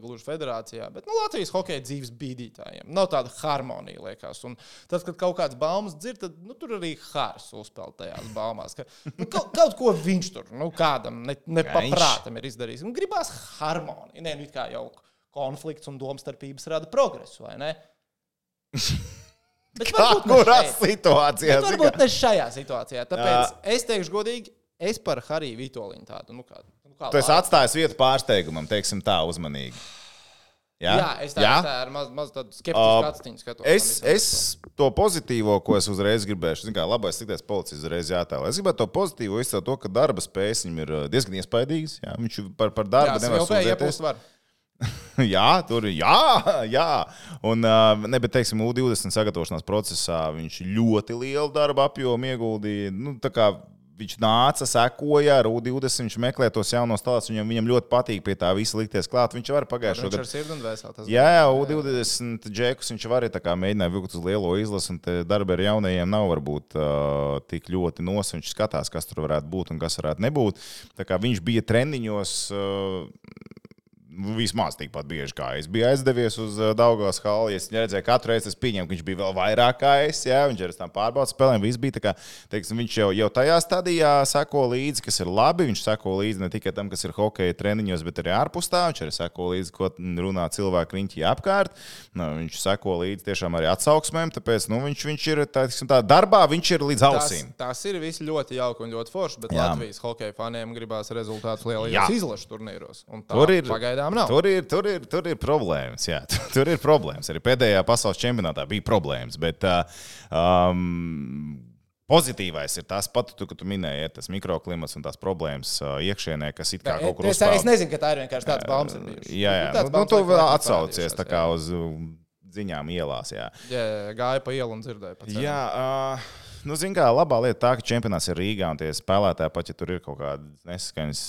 Gluži federācijā, bet nu, Latvijas hokeja dzīves bīdītājiem. Nav tāda harmonija, liekas. Un tas, kad kaut kāds baumas dzird, tad nu, tur arī Hārs uzspēlē tajās baumās. Ka, nu, kaut, kaut ko viņš tur nu, kādam ne, nepaprātam ir izdarījis. Un gribās harmoniju. Nē, nu, kā jau konflikts un domstarpības rada progresu, vai ne? Bet kurā situācijā? Bet Varbūt ne šajā situācijā. Tāpēc Jā. es teikšu godīgi, es par Hariju Vitoļiņu tādu. Nu, kā, nu, kā Tu esi atstājis vietu pārsteigumam, teiksim tā, uzmanīgi. Jā, Jā, es tā, Jā? tā ar maz, maz tādu Uh, skeptisku atstiņu skatos. Es, es to pozitīvo, ko es uzreiz gribēju, zinu, kā labais sliktais policists uzreiz jātēlo. Es gribētu to pozitīvo izcelt to, ka darba spējas viņam ir uh, diezgan iespaidīgas. Jā. Viņš par, par Jā, darbu es nevar sūdzēties. jā, tur ir. Jā, jā. Un, uh, ne, bet, teiksim, U20 sagatavošanās procesā viņš ļoti lielu darbu apjomu ieguldīja. Nu, tā kā Viņš nāca, sekoja ar U20, viņš meklē tos jaunos stāstus. Viņam, viņam ļoti patīk pie tā visa likties klāt. Viņš var pagājušo Viņš gadu ar sirdi un dvēseli. tas Jā, jā, U20 džekus viņš var arī tā kā mēģināja vilkt uz lielo izlasi, un te darbi ar jaunajiem nav varbūt uh, tik ļoti nos. Viņš skatās, kas tur varētu būt un kas varētu nebūt. Tā kā viņš bija treniņos. Uh, Vismaz tikpat bieži kā es biju aizdevies uz Daugavas halu. Ja Es redzēju, ka katru reizi es pieņēmu, ka viņš bija vēl vairāk kā es. Jā, viņš arī tam pārbaudas spēlēm. Bija kā, teiksim, viņš jau, jau tajā stadijā seko līdzi, kas ir labi. Viņš seko līdzi ne tikai tam, kas ir hokeja treniņos, bet arī ārpus tā. Viņš arī seko līdzi, ko runā cilvēki riņķī apkārt. Nu, viņš seko līdzi tiešām arī atsauksmēm. Tāpēc nu, viņš, viņš ir tā, teiksim, tā darbā, viņš ir līdz Tas, ausīm. tas ir viss ļoti jauki un ļoti forši, bet Jā. Latvijas hokeja faniem gribās rezultātus lielajos izlašu turnīros. Tur ir, Pagaidām nav. tur, ir, tur, ir, tur ir problēmas. Jā, tur ir problēmas. Arī pēdējā pasaules čempionātā bija problēmas. Bet, um, Pozitīvais ir tas pats, tu, ka tu minēji, ir tas mikroklimats un tās problēmas iekšienē, kas it kā kaut kur es, es uzspēlē. nezinu, ka tā ir vienkārši tāds baumas. Jā, jā. Tāds Nu, nu, tu atsaucies tā kā jā. uz um, ziņām ielās. Jā. Jā, jā, gāja pa ielu un ceļam. Jā, uh, nu, zināmā mērā, labā lieta tā, ka čempionāts ir Rīgā un tie spēlētāji, pat ja tur ir kaut kāda neskaņas,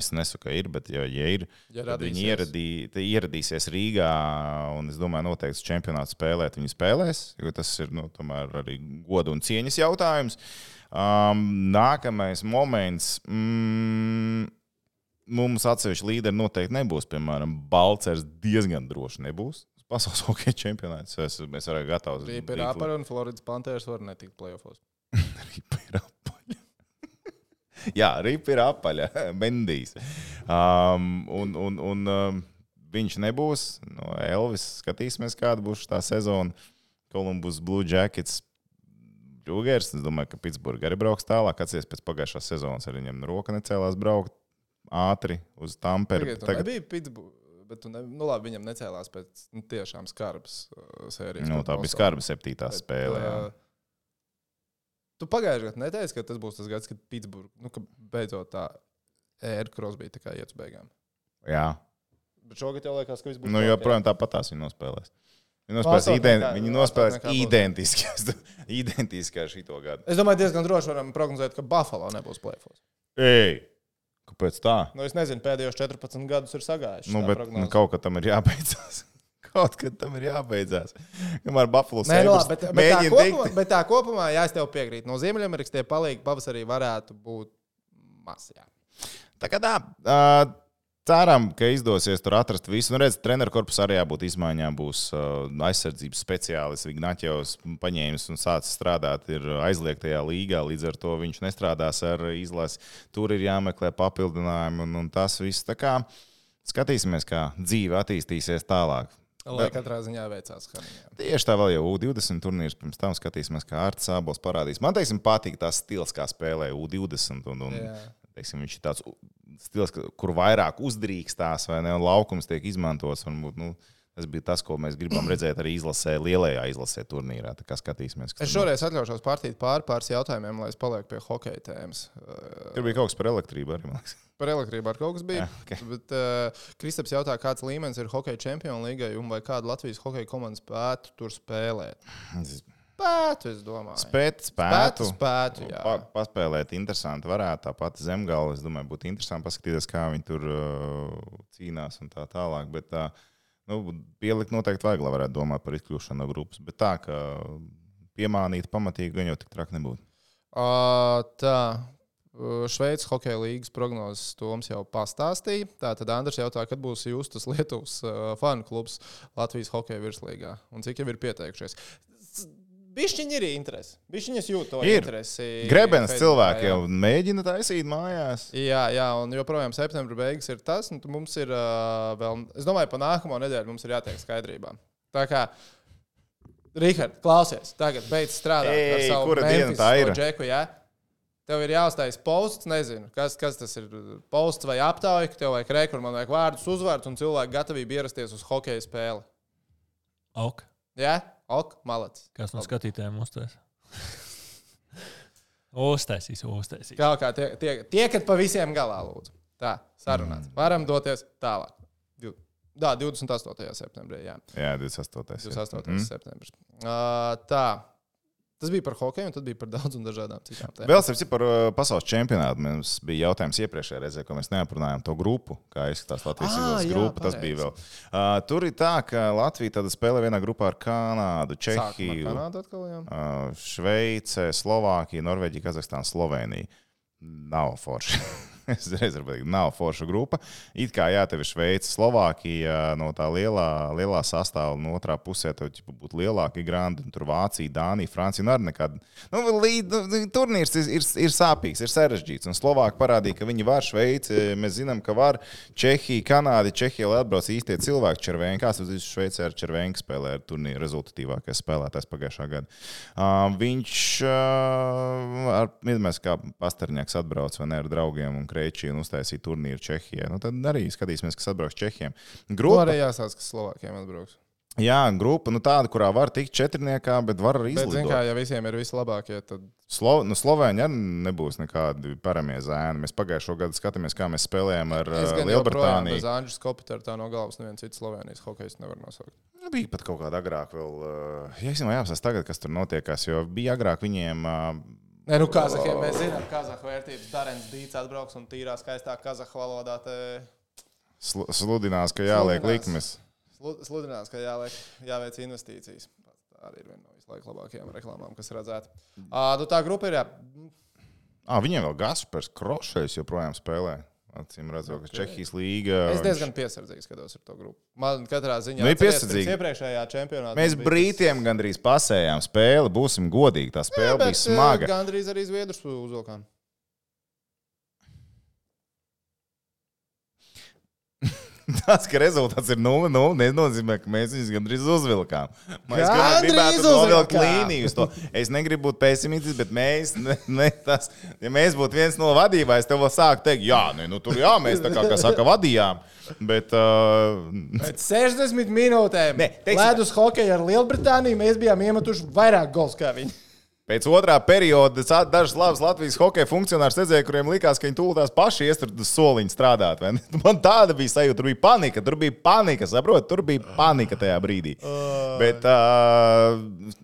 es nesaku, ka ir, bet, ja, ja ir, Ja tad viņi ieradī, ieradīsies Rīgā. Un es domāju, noteikti čempionāts spēlēt, viņi spēlēs, jo tas ir nu, arī godu un cieņas jautājums. Um, nākamais moments. Mm, Mums atsevišķi līderi noteikti nebūs. Piemēram, Balčers diezgan droši nebūs. Pasaules hokeja čempionāts. Es, mēs varam gatavs. Rīpa ir apara un Floridas Panthers var netikt playoffs. Ripa ir apaļa. Jā, ripa ir apaļa. Bendijs. Um, un, un, un um, viņš nebūs. No Elvis skatīsimies, kāda būs tā sezona. Columbus Blue Jackets. Jūgers, es domāju, ka Pitsburgā arī brauks tālāk. Atcerieties, pēc pagājušās sezonas arī viņam roka necēlās braukt ātri uz Tamperi. Tagad, tagad... nebija Pittsburgh. Bet tu ne, nu, labi, viņam necēlās pēc nu, tiešām skarbas uh, sērijas. nu, tā bija skarba septītā Bet, spēle. jā. uh, Tu pagājušajā gadā neteici, ka tas būs tas gads, kad Pitsburgā nu, ka beidzot tā ēra kā iet uz beigām. Jā. Bet šogad jau liekas, ka viss būs. Nu, joprojām tāpat tās viņi nospēlēs. Viņi nospēlēs, Vārstāt ident, viņi nospēlēs identiski, identiski ar šito gadu. Es domāju, diezgan droši varam prognozēt, ka Buffalo nebūs plēfos. Ei, kāpēc tā? Nu, es nezinu, pēdējos 14 gadus ir sagājuši. Nu, bet nu, kaut kā tam ir jābeidzās. Kaut kad tam ir jābeidzās. Kamēr Buffalo nu, labi, bet, bet, tā kopumā, bet tā kopumā, jā, es tev piekrītu. No Ziemeļamerikas tie palīgi pavasarī varētu būt maz. Jā. Tā kā tā. Uh, Ceram, ka izdosies tur atrast visu. Nu, redz, treneru korpusā arī jābūt izmaiņām. Būs uh, aizsardzības speciālists. Vignaķevs paņēmis un sācis strādāt ir aizliegtajā līgā. Līdz ar to viņš nestrādās ar izlasi. Tur ir jāmeklē papildinājumi un, un tas viss. Tā kā skatīsimies, kā dzīve attīstīsies tālāk. Lai katrā ziņā veicās. Tieši tā vēl jau U20 turnīrs pirms tam skatīsimies, kā Arts Sābols parādīs. Man teiksim, patīk tas stils, kā spēlē U20. Un, un. Teiksim, viņš ir tāds stils, kur vairāk uzdrīkstās, vai ne? Un laukums tiek izmantots. Varbūt, nu, tas bija tas, ko mēs gribam redzēt arī izlasē, lielajā izlasē turnīrā. Tā kā skatīsimies, kas Es tur šoreiz atļaušos pārtīt pāri pāris jautājumiem, lai es palieku pie hokeja tēmas. Tur bija kaut kas par elektrību arī. man liekas. Par elektrību ar kaut kas bija. Jā, ok. Bet uh, Kristaps jautā, kāds līmenis ir hokeja čempionu līgai un vai kāda Latvijas hokeja komanda spētu tur spēlēt. Spētu, es domāju. Spēt, spētu, spētu. spētu jā. Pa, paspēlēt, interesanti. Varētu tāpat zemgala. Es domāju, būtu interesanti paskatīties, kā viņi tur uh, cīnās un tā tālāk. Bet, uh, nu, pielikt noteikti vajag, lai varētu domāt par izkļūšanu no grupas. Bet tā, ka piemānīt pamatīgi, gan jau tik traki nebūtu. Uh, tā. Šveices hokeja līnijas prognozes Toms jau pastāstīja. Tātad Andris jautā, kad būs Justas Lietuvas uh, fanu klubs Latvijas hokeja virslīgā un cik jau ir pieteikušies. Bišķiņi ir interesi. Bišķiņi es jūtu to Ir. interesi. Grebenes Facebookā, cilvēki jau mēģina taisīt mājās. Jā, jā, un joprojām septembra beigas ir tas, mums ir uh, vēl, es domāju, pa nākamo nedēļu mums ir jātiek skaidrībā. Tā kā, Rihard, klausies, tagad beidz strādāt ar Ei, savu tā ir? to Džeku, jā? Tev ir jāuztais posts, nezinu, kas, kas tas ir. Posts vai aptauja, ka tev vajag rekur, man vajag vārdus, uzvārds un cilvēku gatavību ierasties uz hokeja spēli. Ok. Jā, ok, malats. Kas no skatītājiem uztais? uztaisīs, uztaisīs. Kā kā tie, tie, tiekat pa visiem galā, lūdzu. Tā, sarunāts. Varam doties tālāk. Jā, 28. septembrī. Jā. Jā, 28. 28. Mm. Mm. septembris. Uh, tā. Tas bija par hokeju, un tad bija par daudz un dažādām citām tēmām. Vēl citu par uh, pasaules čempionātu. Mums bija jautājums iepriekšējā reizē, ko mēs neaprunājām to grupu, kā izskatās Latvijas Ā, izlases grupa. Tas pareizi. bija vēl. Uh, tur ir tā, ka Latvija spēlē vienā grupā ar Kanādu, Čehiju, Kanāda atkal, uh, Šveice, Slovākiju, Norvēģiju, Kazahstānu, Sloveniju. Nav forši. Es reiz varu pateikt, nav forša grupa. It kā jā, tev ir Šveice, Slovākija no tā lielā, lielā sastāvā, no otrā pusē tev būtu lielākie grandi, un tur Vācija, Dānija, Francija. Nu, nekad. Nu, līd, nu, turnīrs ir, ir, ir sāpīgs, ir sarežģīts. Un Slovāki parādīja, ka viņi var Šveici. Mēs zinām, ka var Čehija, Kanāda, Čehija, lai atbrauc īstie cilvēki. Červēnka, kas uz Šveicē ar Červēnku spēlē ar turnīru rezultatīvākais spēlētājs pagājušā gada. Uh, viņš uh, ar Midmēs kā pastarņāks atbrauc vai ne ar draugiem un krēčiem un uztaisīja turnīru Čehijā. Nu, tad arī skatīsimies, kas atbrauks Čehijiem. Nu, Grupa, arī jāsaka, ka Slovākiem atbrauks. jā, grupa nu, tāda, kurā var tikt četrniekā, bet var arī Bet, zin, kā, ja visiem ir vislabākie, tad Slo, nu, Slovēņi arī nebūs nekādi paramie zēni. Mēs pagājušo gadu skatāmies, kā mēs spēlējām ar joprojām Lielbritāniju. bez Andrijas Kopitera tā no galvas neviens cits Slovenijas hokejs nevar nosaukt. Nu, Bija pat kaut kāda agrāk, vēl, uh, ja es jāapstāsta tagad, kas tur notiekās, jo bija agrāk viņiem. Uh, Nē, nu, Kazahiem mēs zinām, ka Kazahu vērtības Darens Dīts atbrauks un tīrā, skaistā Kazahu valodā te sl sludinās, ka jāliek Sludinās. likmes. slu- sludinās, ka jāliek, jāveic investīcijas. Tā arī ir viena no vislabākajām labākajām reklāmām, kas redzēta. Uh, nu, tā grupa ir. Jā. Ah, viņiem vēl Gaspars Krošais joprojām spēlē. Acīm redzot, ka. Čehijas līga. Es diezgan piesardzīgi skatos ar to grupu. Man katrā ziņā Nu, ir piesardzīgi. Iepriekšējā čempionātā. Mēs bija brītiem gandrīz pasējām spēli, būsim godīgi. Tā spēle Bet, bija smaga. eh, Gandrīz arī Zviedrus uzvilkām. Tas, ka rezultāts ir 0-0, nenozīmē, ka mēs viņus gandrīz uzvilkām. Mēs gribētu novilkt līniju uz to. Es negribu būt pesimistisks, bet mēs, ne, ne, tas, ja mēs būtu viens no vadītājiem, tev vēl sāktu teikt, jā, ne, nu, tur jā, mēs tā kā, kā saka, vadījām. Bet, uh, Pēc 60 minūtēm Nē, teiksim- ledus hokeja ar Lielbritāniju mēs bijām iemetuši vairāk gols kā viņi. Pēc otrā perioda dažas labas Latvijas hokeja funkcionāri redzēja, kuriem likās, ka viņi tūlīt paši ies tur uz soliņa strādāt. Man tāda bija sajūta, tur bija panika. Tur bija panika, saprotiet, tur bija panika tajā brīdī. Bet uh,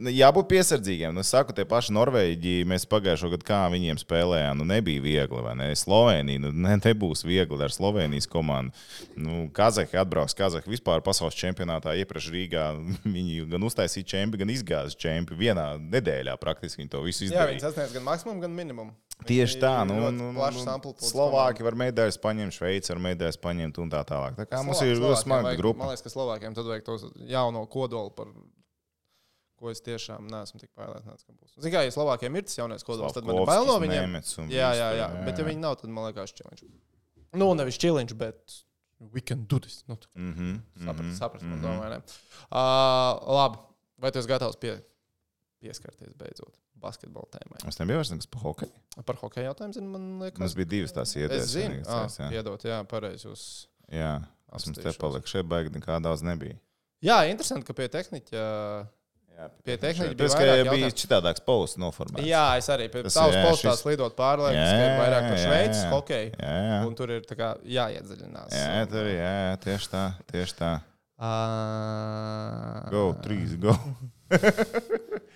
jābūt piesardzīgiem. Nu, es saku, tie paši Norvēģi, mēs pagājušo gadu kā viņiem spēlējām, nu nebija viegli, vai ne? Slovenija, nu ne, nebūs viegli ar Slovenijas komandu. Nu, Kazahi atbrauks, Kazahi vispār pasaules čempionātā iepriekš Rīgā. Viņi gan uztaisīja čempionu, gan izgāza čempionu vienā nedēļā praktiski viņi to visu Jā, izdarīja. viņi sasniedz gan maksimumu, gan minimumu. Tieši tā, nu, nu, nu, amplitūdas Slovāki var medaļas paņemt, Šveice var medaļas paņemt un tā tālāk. Tā kā mums Slovā- ir ļoti smaga grupa. Man liekas, ka Slovākiem tad vajag tos jauno kodolu, par ko es tiešām neesmu tik pārliecināts, ka būs. Ziniet, kā, ja Slovākiem ir tas jaunais kodols, tad man ir bail no viņiem. Jā, jā, tur, jā. Bet ja viņi nav, tad man liekas, čiliņš. Nu, nevis čiliņš, bet we can do this. Nu, Mhm, saprast, mhm, saprast, man mhm. domāju, ne. Uh, labi, vai tu esi gatavs pie, pieskarties beidzot basketbola tēmai? Es nebiju vairs nekas par hokeju. Par hokeju jautājumu, zinu, man Mums liekas. bija divas tās idejas. Es zinu, vienīgais, jā. piedot, jā, pareizi jūs. Jā, esmu te apstīšos. paliku. Šeit baigi nekā daudz nebija. Jā, interesanti, ka pie tehniķa. Jā, Pie tehniķa Tas, bija ka vairāk bija citādāks posts noformēts. Jā, es arī pie jā, postā šis- slidot pārlieku, Jā, ka ir vairāk par Šveices hokeju. Jā, jā. Un tur ir tā kā jāiedziļinās. Jā, tur ir, jā, jā, tieši tā, tieši tā. Uh, Go, trīs, go.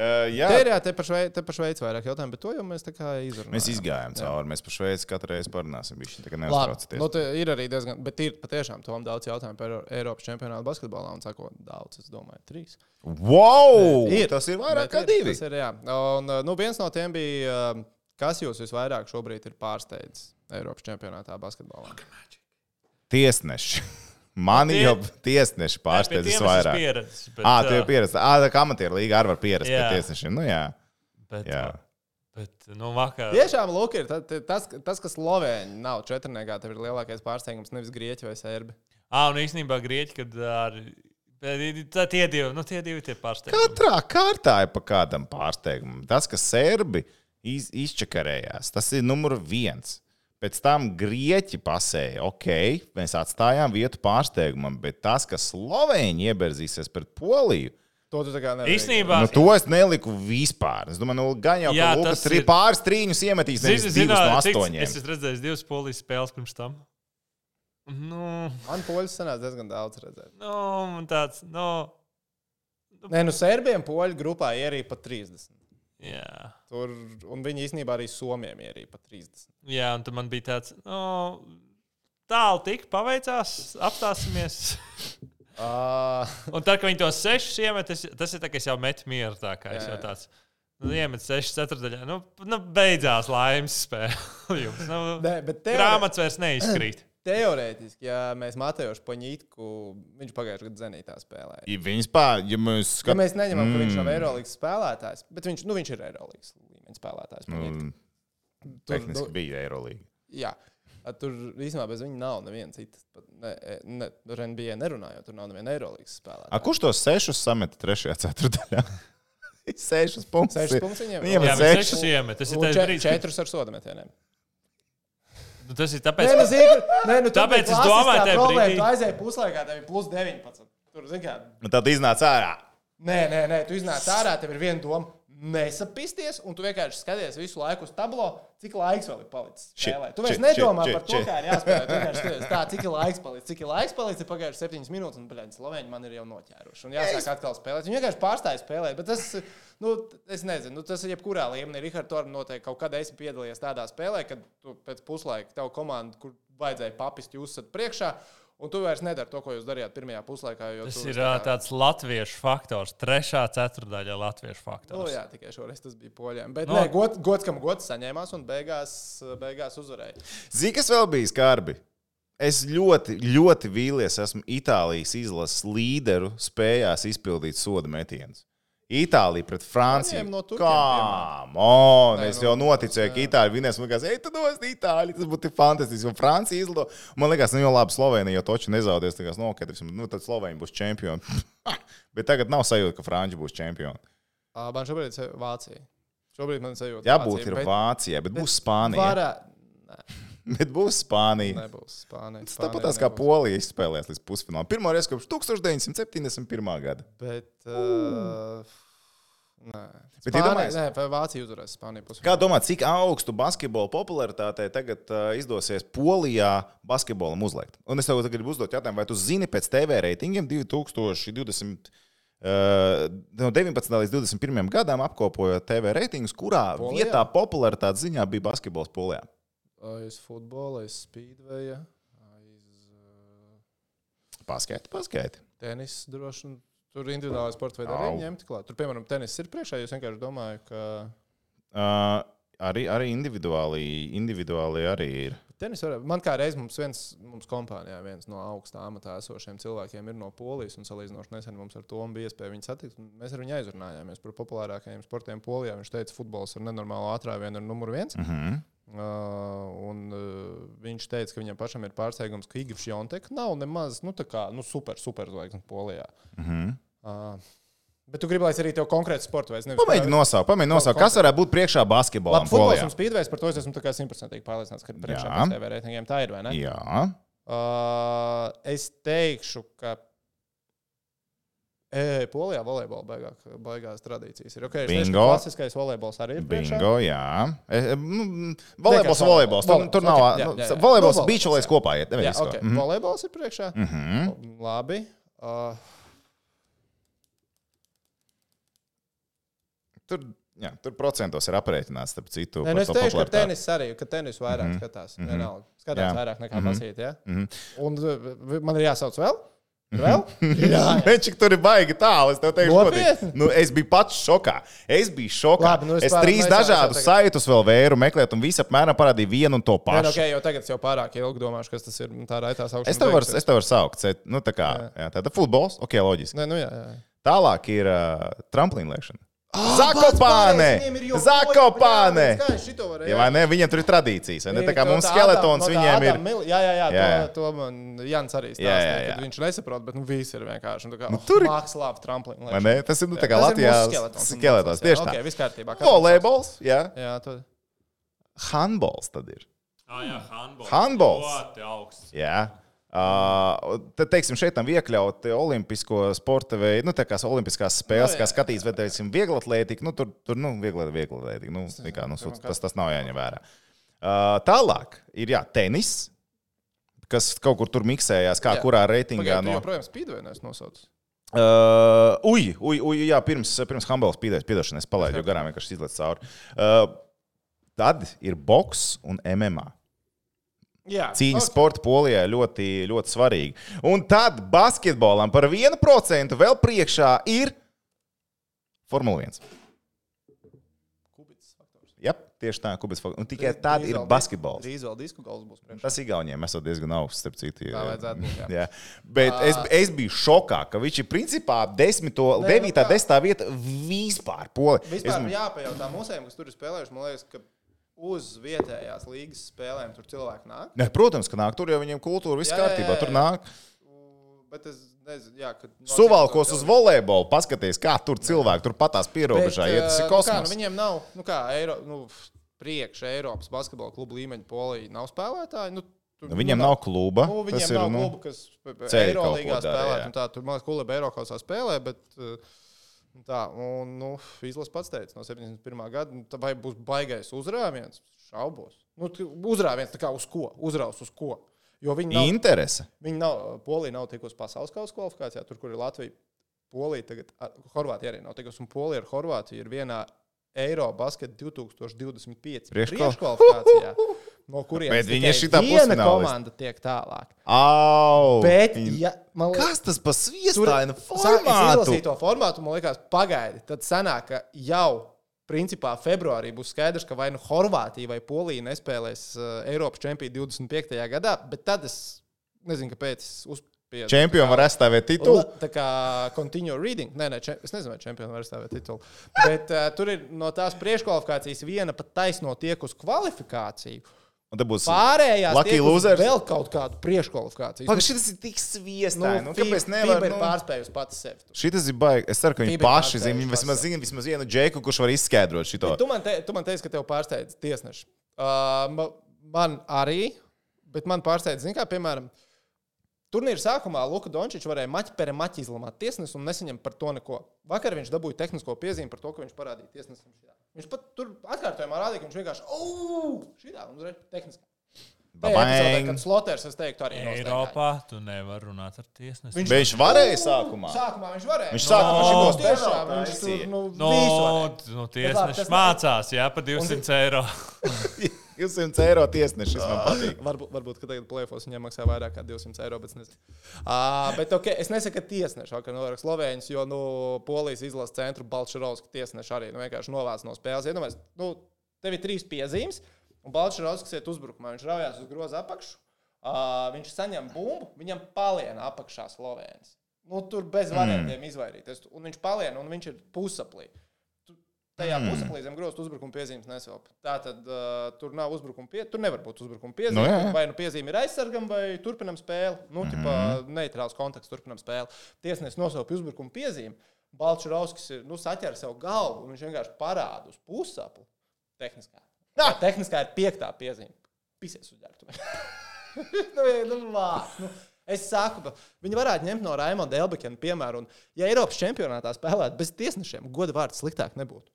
uh, jā, Te ir te par Šveici, Šveici vairāk jautājumu, bet to jau mēs tā kā izrunājām. mēs izgājām Jā. cauri. Mēs par Šveici katru reizi parunāsim. Viņš tā kā Labi, neuztraucieties. nu, ir arī diezgan, bet ir patiešām tom daudz jautājumu par Eiro- Eiropas čempionātu basketbolā. Un sako, daudz, es domāju, trīs. Wow! Ir. Tas ir vairāk Bet kā ir, divi. Ir, jā. Un, nu, viens no tiem bija, kas jūs visvairāk šobrīd ir pārsteidzis Eiropas čempionātā basketbolā? Tiesneši. Mani Tie- jau tiesneši pārsteidz vairāk. Pieredzes, bet, Ah, tie ir ā, pieredzi. Ah, tā kā amatieru līga arī var pierast pie tiesnešiem. Nu, jā. Bet, Jā. ā, bet, nu, vakar. Tiešām, lūk, ir ta- ta- tas, tas kas Slovēņi nav četrniekā, tev ir lielākais pārsteigums nevis grieķi vai serbi. Ah, un īstenībā grieķi, kad ar. bet tā Tie divi, nu, tie divi tie pārsteigumi. Katrā kārtā ir pa kādam pārsteigumam. Tas, ka serbi iz, izčakarējās, tas ir numur viens. Pēc tam grieķi pasēja, ok, mēs atstājām vietu pārsteigumam, bet tas, ka Slovēņi ieberzīsies pret Poliju, To tu tā kā nevari. Īstenībā, nu, to es neliku vispār. Es domāju, nu, gan jau, Jā, ka Lukas ir- pāris trīņus iemetīs, nevis Zini, divus no astoņiem. Es esmu redzējis divas polijas spēles pirms tam. Nu, Man poļus sanāca diezgan daudz redzēt. nu, man tāds, nu, Nē, nu serbiem poļu grupā ierīja pat 30. Jā. Tur, un viņi īstenībā arī somiem ierīja pat 30. Jā, un man bija tāds, nu, tālu tik paveicās, apstāsimies. Un tad, kad viņi tos sešus iemet, tas, tas ir tā, ka es jau metu mieru. Tā kā es Jā, jau jā. tāds, nu, iemet sešas ceturdaļā. Nu, nu beidzās laimes spēle. jums. Nu, nē, bet teorē, grāmatas vairs neizkrīt. Teorētiski, ja mēs Matejošu Paņītku, viņš pagājušajā gadā zenītā spēlēja. Ja Viņas pār, ja mēs Ja skatāmies, mēs neņemam, ka viņš nav Mm. Eirolandes spēlētājs, bet viņš, nu, viņš ir Eirolandes līmeņa spēlētājs. Nu, Tur, tehniski nu, bija Eirolīga. Jā, A, tur īstenībā bez viņa nav neviena cita. pat Ne, ne, ar NBA nerunājot, tur nav neviena Eirolandes A, spēlētāja. kurš tos sešus sameta trešajā ceturdaļā? Sešus punktus. Sešas punktus viņiem Viņiem Jā, ir sešas iemet. Tas ir četrus ar soda metieniem. Nu, tas ir Nē, tāpēc, nu, zini, nē, nu, tur Tāpēc bija es domāju, tajā problēma, brīdī- Tu aizēji puslaikā, tev ir plus 19. Tur, zini, kā, Un tad iznāca ārā. Nē, nē, nē, tu iznāc ārā, tev ir viena doma. Nesapisties, un tu vienkārši skaties visu laiku uz tablo, cik laiks vēl ir palicis. Či-. Tu vairs či- nedomā či- par to, či- kā ir jāspēlē. Tu vienkārši skaties, tā, cik ir laiks palicis. Cik ir laiks palicis, ir pagājušas septiņas minūtes, un bļaļ, Slovēņi man ir jau noķēruši. Un jāsāk atkal spēlēt. Viņi vienkārši pārstāja spēlēt. Bet tas, nu, es nezinu, nu, tas ir jebkurā līmenī. Rihards Torm noteikti kaut kad esi piedalījies tādā spēlē, kad tu pēc puslaika tev komanda, kur vajadzēja papist, jūs esat priekšā. Un tu vairs nedari to, ko jūs darījāt pirmajā puslaikā. jo tas tu ir tā tāds latviešu faktors. Trešā ceturdaļa latviešu Nu, faktors. jā, tikai šoreiz tas bija poļiem. Bet Nu. no. nē, gods, gods, kam gods saņēmās un beigās, beigās uzvarēja. Zini, kas vēl bija skarbi? Es ļoti, ļoti vīlies, esmu Itālijas izlases līderu, spējās izpildīt soda metienus. Itālija pret Franciju. No Kā? Man, Nē, es nu, jau noticēju, ka Itālija vinēs. Man liekas, ej, tad dos Itāliju. Tas būtu fantastiski. Un Francija izlido. Man liekas, nu jau labi, Slovenija jau toču nezaudēs. Tā kā, nu, tad, nu, tad Slovenija būs čempioni. Bet tagad nav sajūta, ka Franči būs čempioni. Man šobrīd ir Vācija. Šobrīd man sajūta, Jābūt ir Vācijai, bet būs Spānija. Varētu. Bet būs Spānija. Nebūs Spānija. Tas tāpat tās kā Polija izspēlēs līdz pusfinālam. Pirmā reize kopš 1971. gada. Bet. Uh, nē, Bet Spānija, iedomājies- nē, vai Vācija uzvarēs Spāniju pusē. Kā domā, cik augstu basketbola popularitātei tagad uh, izdosies Polijā basketbolam uzlikt? Un es tev tagad gribu uzdot jautājumu, vai tu zini pēc TV reitingiem 2020. Uh, no 19. līdz 21. gadam apkopojot TV reitingus, kurā? Polijā? vietā popularitātes ziņā bija basketbols Polijā. Aiz futbola, aiz speedveja, aiz uh, Paskaiti, paskaiti. tenisa droši vien. Tur individuālā sporta veidā arī Au. ņemti klāt. Tur, piemēram, tenis ir priekšā. Es vienkārši domāju, ka Uh, arī, arī individuāli, individuāli arī ir. tenis var. Man kā reiz mums viens, mums kompānijā viens no augstā amatā esošiem cilvēkiem ir no Polijas. Un salīdzinoši nesen mums ar to bija iespēja viņu satikt. un Mēs ar viņu aizrunājāmies par populārākajiem sportiem Polijā. Viņš teica, ka futbols ar nenormālu ātrāvienu ir numur viens. Uh -huh. Uh, un, uh, viņš teica, ka viņam pašam ir pārsteigums, ka Igor Šjontek nav nemaz nu, kā, nu, super, super zvaigznes Polijā. Uh -huh. Uh, bet tu es arī tev konkrēti es nevis Pamēģini nosaukt, pamēģini nosaukt, kas varētu būt priekšā basketbolam. Labi, futbols un spīdvējs par to es esmu simtprocentīgi pārliecināts, ka priekšā TV reitingiem. Tā ir, vai ne? Jā, Uh, es teikšu, ka. E, Polijā volejbola baigāk, baigās tradīcijas ir. Okay, es Bingo. klasiskais volejbols arī ir. priekšā. bingo, jā. E, nu, Volejbols, Vienkārši volejbols. Tur, volejbols, tur nav. ok, jā, jā, jā. Volejbols, Nu, beachvolejs kopā iet. Jā, okay. ko. Mhm. Volejbols ir priekšā. Mhm. Labi. Uh, Tur, jā, tur procentos ir aprēķināts, starp citu. nē, nu es teikšu, ka tenis arī, ka tenis vairāk mm -hmm. skatās. Mm -hmm. Vienalga. Skatās Jā. vairāk nekā Mhm. basīt. Ja? Mm -hmm. Un man ir jāsauc vēl? Vēl? Jā, jā. Viņš tur ir baigi tālu. Es tev teikšu, godīgi. nu, es biju pats šokā. Es biju šokā. Labi, nu es es trīs nu dažādus saitus vēl vēru meklēt, un visi apmēram parādīja vienu un to Nē, pašu. nu, okay, jau tagad jau pārāk ilgi domāšu, kas tas ir. Tā raitās augšā. Es tev varu, varu saukt. Nu, tā kā, jā, tāda futbols, ok, loģiski. Nē, nu jā, jā. Tālāk ir uh, tramplīna lēkšana. Ah, Zakopāne! Zakopāne! Ja, vai ne? Viņiem tur ir tradīcijas. vai Ne? Tā kā mums skeletons viņiem ir. Jā, jā, jā, Jā, jā. to, to man Jans arī Jā, jā, stāstīja, jā. ka viņš nesaprot, bet nu, viss ir vienkārši. Nu, kā, Nu, tur ir- mākslā, tramplīna. vai ne? Tas ir nu, tā kā Latvijā skeletons. Tieši tā. Okay, viss kārtībā. Volejbols, jā. Jā, to. Handbols tad ir. Ah, jā, handbols. Handbols. Ļoti augsts. Jā. Uh, tad, teiksim, šeit tam iekļaut olimpisko sporta veidu, nu, tā kā olimpiskās spēles, Nu, kā jā. skatīs, vai, teiksim, vieglatlētika, nu, tur, tur, nu, viegla, vieglatlētika, nu, tā kā, nu, tas, tas nav jāņem vērā. Uh, tālāk ir, jā, tenis, kas kaut kur tur miksējās, kā Jā. kurā reitingā Pagaid, tu no. joprojām spīdvēnēs nosauc. Uh, uj, uj, uj, jā, pirms, pirms Hambels pīdēs, piedošana, es palaidu, jo garām vienkārši izlaiž cauri. Uh, tad ir boks un MMA. Jā, Cīņas ok. sporta polijā ļoti, ļoti svarīgi. Un tad basketbolam par 1% vēl priekšā ir Formula 1. Kubits faktors. Jā, tieši tā, kubis. Un tikai Drīz- tad ir basketbols. Drīz vēl disku gals būs priekšā. Tas Igauniem esot diezgan augsts, starp citu. Tā vajadzētu būt, jā. jā. Bet es, es biju šokā, ka viņš ir principā 10, 9, kā? 10 vieta vispār. Poli. Vispār Es- jāpajautā mūsējiem, kas tur ir spēlējuši. Man liekas, ka uz vietējās līgas spēlēm tur cilvēki nāk. Ne, protams, ka nāk tur jau viņiem kultūra, viss Jā, kārtībā. jā, Tur jā. nāk. U, Bet es nezinu, jā, kad. Suvalkos uz volejbolu, paskaties, kā tur cilvēki tur patās pierobežā. Bet, Ja tas ir nu kā, kosmos. nu viņiem nav, nu kā, Eiro, nu, priekš Eiropas basketbola klubu līmeņa polija nav spēlētāji. Nu, tur- Nu, Viņiem nu, nav kluba. Nu, tas viņiem ir, nav nu, klubu, kas Eirolandā spēlē. Tā, tur man liekas, kluba Eiropā spēlē, bet uh, tā, un, nu, izlases pats teica, no 71. gada, nu, vai būs baigais uzrāviens, šaubos. Nu, uzrāviens uz ko? Uzraus uz ko? Jo viņi nav, interese. viņi nav Polija nav tikusi pasaules kausa kvalifikācijā, tur, kur ir Latvija. Polija tagad, ar- Horvātija arī nav tikusi, un Polija ar Horvātiju ir vienā Eiro basket 2025 Priekškval- priekškvalifikācijā. No kurienes tikai šitā viena komanda tiek tālāk. Au! Bet, ja, man liekas, Kas tas par sviestainu es formātu? izlasīju to formātu, man liekas, pagaidi. Tad sanāk, ka jau principā februārī būs skaidrs, ka vai nu Horvātija vai Polija nespēlēs uh, Eiropas čempionu 25. gadā, bet tad es nezinu, kāpēc es uzspiedu. Čempioni var aizstāvēt titulu. Tā kā continue reading. Nē, nē, čem, es nezinu, vai čempioni var stāvēt titulu. Bet uh, tur ir no tās priekškvalifikācijas viena pat taisno tiek uz kvalifikāciju. Un tad būs Pārējās losers. vēl kaut kādu priekškvalifikāciju. Pagaid, šis ir tik sviestaini. Nu, kāpēc FIBA nevar? Nu, pārspējusi pats sevi. Šitas ir baigi. Es ceru, ka viņi paši zina. Viņi vismaz zina vismaz vienu džeku, kurš var izskaidrot šo. Tu man, te, tu man teici, ka tev pārsteidz tiesneši. Uh, ma- man arī, bet man pārsteidz, zin kā, piemēram, turnīra sākumā Luka Dončičs varēja maķi pere maķi izlamāt tiesnesi un nesaņem par to neko. Vakar viņš dabūja tehnisko piezīmi par to, ka viņš parādīja tiesnesim šitā. Viņš pat tur atkārtojumā rādīja, ka viņš vienkārši, oh, šitā, un uzreiz tehniski. Epizodē, kad Sloters, es teiktu, arī. Eiropā tu nevari runāt ar tiesnesi. Viņš- Viņš varēja sākumā. Sākumā viņš varēja. Viņš sākumā Nu, šitos tiešām, viņš tur, nu, No, no tiesneša tas mācās, jā, pa 200 eiro. 200 eiro tiesnešis man patīk. Varbūt, varbūt ka tagad plēfos viņam maksā vairāk kā 200 eiro. Bet, nezinu. uh, bet okay, es nesaku, ka tiesneši, ka novērš Slovēņus, jo nu, Polijas izlases centru Balčarovska tiesneši arī nu, vienkārši novāc no spēles. Iedomājieties, nu, tev ir trīs piezīmes, un Balčarovskis iet uzbrukumā. Viņš raujās uz groza apakšu, uh, viņš saņem bumbu, viņam paliena apakšā Slovēnis. Nu, tur bez variantiem mm. izvairīties. Un viņš paliena, un viņš ir pusaplī. Tajā mm. pusaplī zem grozā uzbrukuma piezīmes nesilp. Tā tad uh, tur nav uzbrukuma piezīme. Tur nevar būt uzbrukuma piezīme. Nu, jā, vai nu piezīme ir aizsargam, vai turpinam spēli. Nu, mm. tipā, neitrāls konteksts, turpinam spēli. Tiesnesis nosauca uzbrukuma piezīmi. Balčūskis ir nu, saķēra sev galvu, un viņš vienkārši parāda uz pusapli. Tehniskā. Ah! Tehniskā ir piektā piezīme. Pisies uzģērbtu. nu, nu, vārds, nu. Es saku, viņi varētu ņemt no Raimonda Elbekena piemēru. Un, ja Eiropas čempionātā spēlētu bez tiesnešiem, goda vārds sliktāk nebūtu.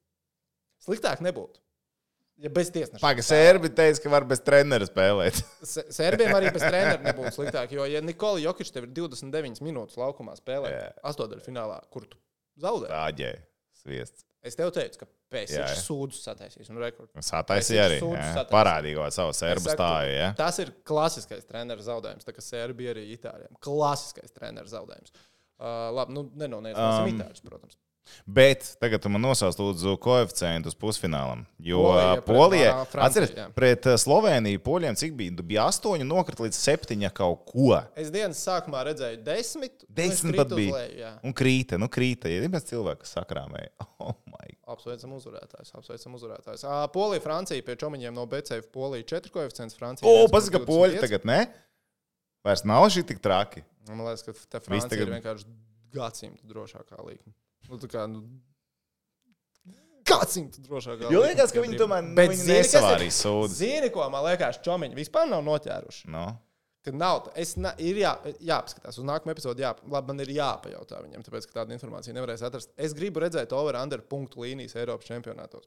Sliktāk nebūtu. Ja bez tiesneša. Pagaidām, Sērbi teica, ka var bez trenera spēlēt. Serbiem arī bez treneru nebūtu sliktāk. Jo, ja Nikola Jokic tev ir 29 minūtes laukumā spēlē, Jā. astotdaļfinālā, kur tu zaudē, Tāģē, sviests. es tev teicu, ka Jā, pēc jā. tam sūdzes sataisīs. Sataisīja arī. Parādīja savu Es serbu stāju. Ja? Tas ir klasiskais treneru zaudējums. Tā kā Serbija arī Itālijam. Klasiskais treneru zaudējums. Uh, labi, nu, nenonēsim Um, Itāļus, protams. Bet tagad man nosauc lūdzu koeficientu uz pusfinālam. Jo Polija Polija, jā. pret uh, Sloveniju poļiem cik bija? Nu, Bija astoņi, nokrita līdz septiņa kaut ko. Es dienas sākumā redzēju desmit. es Desmit pat bija. leju, jā. Un krīta, nu krīta. Ir viens cilvēks, kas sakrāmēja. Oh. Apsveicam uzvarētājus. Apsveicam uzvarētājus. Polija, Francija pie čomiņiem no BCF. Polija 4 koeficients. Francija. O, 1,25. pasaka, poļi tagad, ne? Vairs nav šī tik traki. Man liekas, ka tā Francija tagad... ir vienkārši gadsimta drošākā līnija. Nu, tā kā, nu, gadsimta drošākā Jo liekas, ka viņi tomēr nu, viņi zini, kas ir- sūdzes. Zini, ko man liekas, čomiņi vispār nav noķēruši. No. Kad nav, es ne, ir jā, jāpaskatās uz nākamo epizodi. Jā, labi, man ir jāpajautā viņam, tāpēc, ka tādu informāciju nevarēs atrast. Es gribu redzēt over-under punktu līnijas Eiropas čempionātos.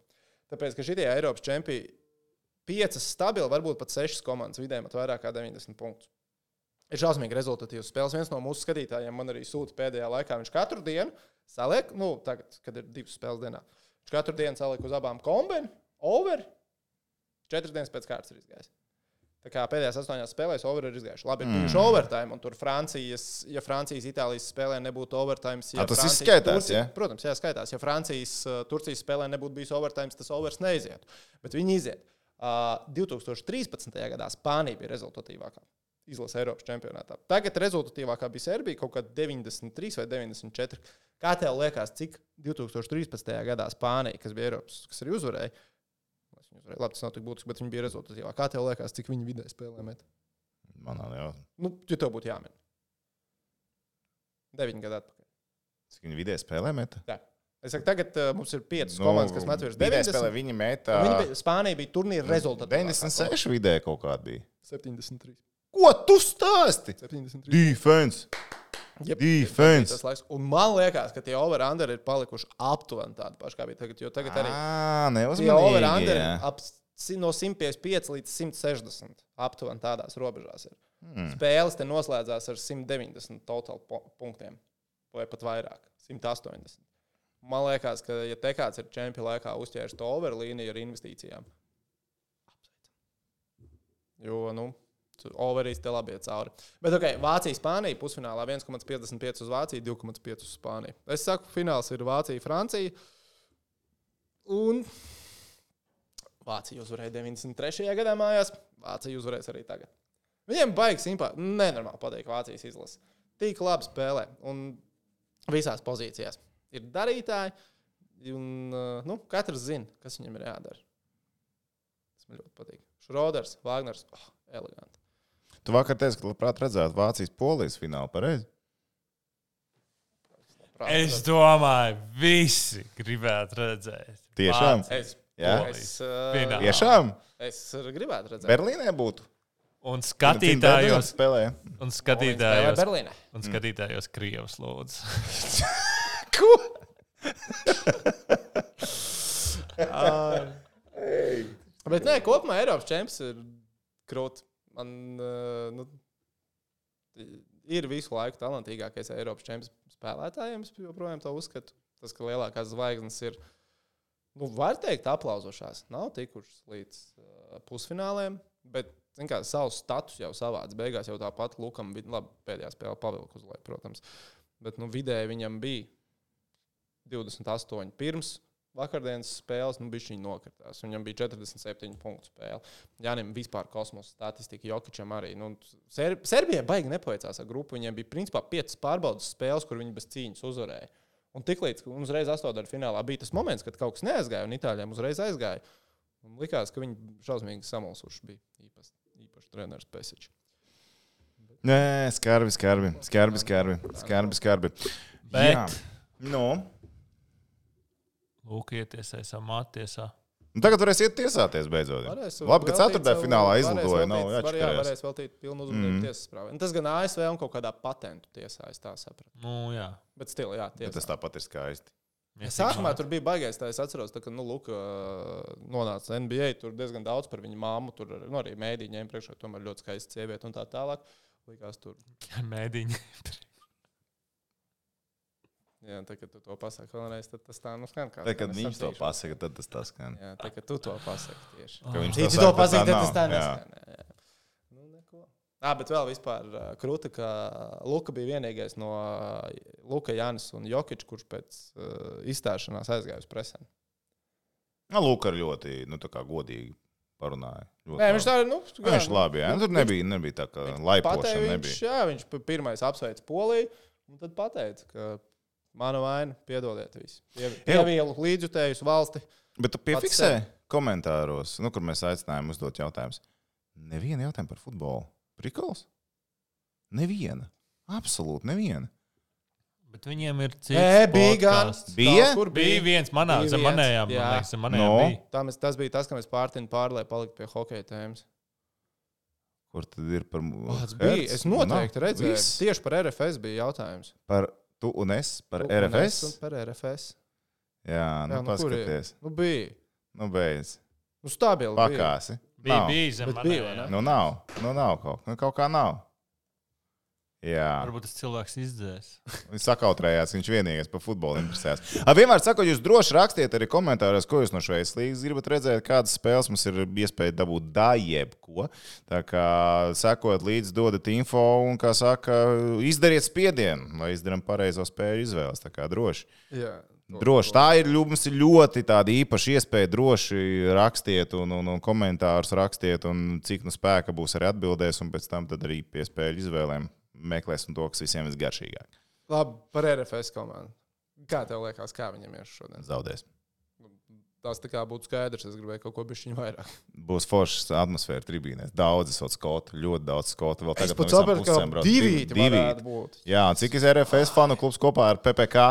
Tāpēc, ka šitie Eiropas čempioni piecas stabili, varbūt pat sešas komandas vidēji met vairāk kā 90 punktus. Ir šausmīgi rezultatīvs spēles. Viens no mūsu skatītājiem man arī sūta pēdējā laikā. Viņš katru dienu saliek, nu, tagad, kad ir divas spēles dienā, viņš katru dienu saliek uz abām kombinēm, over. Četras dienas pēc kārtas ir izgājis. Tā kā pēdējās astoņās spēlēs over ir izgājuši. Labi, ir bijuši mm. overtime, un tur Francijas, ja Francijas, Itālijas spēlē nebūtu overtime, ja A, tas Francijas, skaitās, Turcija- ja? Protams, jā, skaitās. Ja Francijas, uh, Turcijas spēlē nebūtu bijis overtime, tas overs neizietu. Bet viņi iziet. Uh, 2013. gadā Spānija bija rezultatīvākā. Izlase Eiropas čempionātā. Tagad rezultatīvākā bija Serbija, kaut kāda 93 vai 94. Kā tev liekas, cik 2013. gadā Spānija, kas bija Eiropas, kas arī uzvarēja. Labi, tas nav tik būtiski, bet viņi bija rezultatīvāki. Kā tev liekas, cik viņi vidēji spēlē met? Man nav jau. Nu, ja tev būtu jāmin. Deviņi gadi atpakaļ. Cik viņi vidēji spēlē meta? Jā. Es saku, tagad uh, mums ir piecas nu, komandas, kas met virs vidēji spēlē 90. viņi meta. Viņi bija, Spānija bija turnīra rezultātā. 96 vidēji kaut kāda bija. 73. Ko tu stāsti? 73. Defense! Jep, Defense. Un man liekas, ka tie over-under ir palikuši aptuveni tādi paši, kā bija tagad. Jo tagad arī neuzmanīgi. over-under ap, no 155 līdz 160. Aptuveni tādās robežās. Ir. Hmm. Spēles te noslēdzās ar 190 total punktiem, vai pat vairāk - 180. Man liekas, ka, ja te kāds ir čempionu laikā uzķēris to overlīniju ar investīcijām, jo, nu, overīs te labi iet cauri. Bet, ok, Vācija, Spānija pusfinālā 1,55 uz Vāciju, 2,5 uz Spāniju. Es saku, fināls ir Vācija, Francija. Un Vācija uzvarēja 93. gadā mājās. Vācija uzvarēs arī tagad. Viņiem baigs simpāti. Nenormāli patīk Vācijas izlase. Tik labi spēlē. Un visās pozīcijās ir darītāji. Un, uh, nu, katrs zina, kas viņam ir jādara. Tas man ļoti patīk. Šroders, Wagners. Oh, eleganti. Tu vakar teici, ka labprāt redzētu Vācijas polijas finālu. Pareizi? Es domāju, visi gribētu redzēt. Tiešām? Vācijas Jā. Polijas Es, uh. Tiešām? es gribētu redzēt. Berlīnē būtu. Un skatītājos, spēlē. un skatītājos, Berlīnē. un skatītājos Krievijas lūdzu. Ko? Bet nē, kopumā Eiropas čempions ir grūti. Man uh, nu, ir visu laiku talantīgākais Eiropas čempions spēlētājiem. Es joprojām to uzskatu. Tas, ka lielākās zvaigznes ir, nu, var teikt, aplausošās. Nav tikušas līdz uh, pusfināliem, bet kā, savus status jau savāds. Beigās jau tāpat Lukam labi, pēdējā spēlē pavilku uz leju, protams. Bet nu, vidēji viņam bija 28 pirms vakardienas spēles, nu, bija viņa nokritās. Viņam bija 47 punktu spēle. Jānim vispār kosmosa statistika, Jokičam arī. Nu, Ser Serbijai baigi nepaveicās ar grupu. Viņiem bija principā 5 pārbaudas spēles, kur viņi bez cīņas uzvarēja. Un tiklīdz uzreiz astotdaļu finālā bija tas moments, kad kaut kas neaizgāja, un itāļiem uzreiz aizgāja. Un likās, ka viņi šausmīgi samulsuši bija. Īpaši, īpaši treneris Pesičs. Nē, skarbi, skarbi, skarbi, skarbi. skarbi, skarbi. Bet Jā. Nu, Lūk, ietiesēs amātiesā. nu tagad varēs iet tiesāties beidzot. Varēs Labi, ka ceturtajā finālā izlidoja. Nav var- Jā, varēs veltīt pilnu uzmanību Mm. tiesas prāvā. Tas gan ASV un kaut kādā patentu tiesā, es tā sapratu. Nu, jā. Bet stila, jā, Bet Tas tiesā. tāpat ir skaisti. Ja Sākumā tur bija baigais, tā es atceros, tā, ka, nu, Luka nonāca NBA, tur diezgan daudz par viņu māmu, tur nu, arī mēdī ņēma priekšā, tomēr ļoti skaista sieviete un tā tālāk. Likās tur, mēdīņi. Jā, tā, kad tu to pasaki vēlreiz, tad tas tā, nu, skan kā. Tad, kad viņš to pasaka, tad tas tas skan. Jā, tā, kad tu to pasaki tieši. Ka viņš to bet pasaka, tad tas tā Jā. neskan. jā, jā. Nu, neko. Ā, bet vēl vispār krūta, ka Luka bija vienīgais no Luka, Jānis un Jokiča, kurš pēc uh, izstāšanās aizgāja uz presēm. Nu, Lūk, ar ļoti nu, tā kā godīgi parunāja. Ļoti Nē, viņš tā nu, Nu, Viņš labi, jā. Nu, Tur nebija, nebija tā kā laipošana. viņš, jā, viņš pirmais apsveic Poliju, un tad pateica, ka mana vaina, piedodiet visi. Pie, pievielu līdzjutējus valsti. Bet tu piefiksē komentāros, nu, kur mēs aicinājām uzdot jautājumus. Neviena jautājuma par futbolu. Prikals? Neviena. Absolūti neviena. Bet viņiem ir cits. Nē, bija gan. Bija? Kur Bija viens manā, Bija zem manējām. jā. Man liekas, manējām No. bija. Tā mēs, tas bija tas, ka mēs pārtiņu pārlēju palikt pie hokeja tēmas. Kur tad ir par tas bija. Es noteikti redzēju. Viss. Tieši par RFS bija jautājums. Par tu un es, par Un es un RFS. Par RFS. Jā, nu, Jā, nu, paskaties. Nu, bija. Nu, beidz. Nu, stabili. Pakāsi. Bija, bija zem bija, ne? Nu, nav. Nu, nav kaut, nu, kaut kā nav. Jā. Varbūt tas cilvēks izdzēs. Viņš sakautrējās, viņš vienīgais par futbolu interesēs. A, vienmēr saku, jūs droši rakstiet arī komentāros, ko jūs no Šveices līnijas gribat redzēt, kādas spēles mums ir iespēja dabūt da jebko. Tā kā sekot līdzi, dodat info un, kā saka, izdariet spiedienu, lai izdarām pareizo spēļu izvēles. Tā kā droši. Jā. Droši. Tā ir, mums ir ļoti tāda īpaša iespēja. Droši rakstiet, un, un, un komentārus rakstiet, un cik nu spēka būs arī atbildēs, un pēc tam tad arī pie spēļu izvēlēm meklēsim to, kas visiem visgaršīgāk. Labi, par RFS komandu. Kā tev liekas, kā viņam ir šodien? Zaudēs. Tas tā kā būtu skaidrs, es gribēju kaut ko bišķiņu vairāk. Būs foršs atmosfēra tribīnēs. Daudz esot skotu, ļoti daudz skotu. Vēl Es tagad pat saprotu, ka divi varētu būt. Jā, cik ir RFS fanu klubs kopā ar PPK?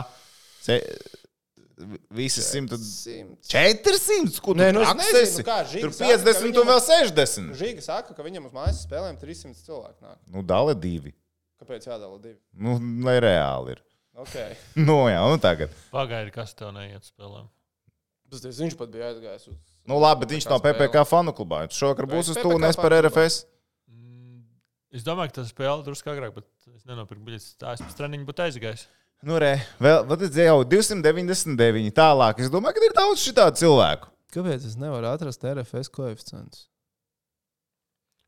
Se... Visi 100. Simts. 400? Ko tu Nē, nu es nezinu, esi? kā Tur saka, ka 50 viņam- un vēl 60. Žiga saka, ka viņam uz mājas spēlēm 300 cilvēku nāk. Nu, dala divi. Kāpēc jādala divi? Nu, lai reāli ir. Okay. Nu, jā, nu tagad. Pagaidi, kas tev neiet spēlēm. Tas viņš pat bija aizgājis uz. Nu, labi, bet viņš nav PPK fanu klubā. Šovakar būs uz PPK tūnes par. RFS. Mm, Es domāju, ka tas spēle drusku agrāk, bet es nenopirku biļetes. Tā es pēc treniņa būtu aizgājis. Nu, re, vēl, vēl jau 299 tālāk. Es domāju, ka ir daudz šitādu cilvēku. Kāpēc es nevaru atrast RFS koeficientus?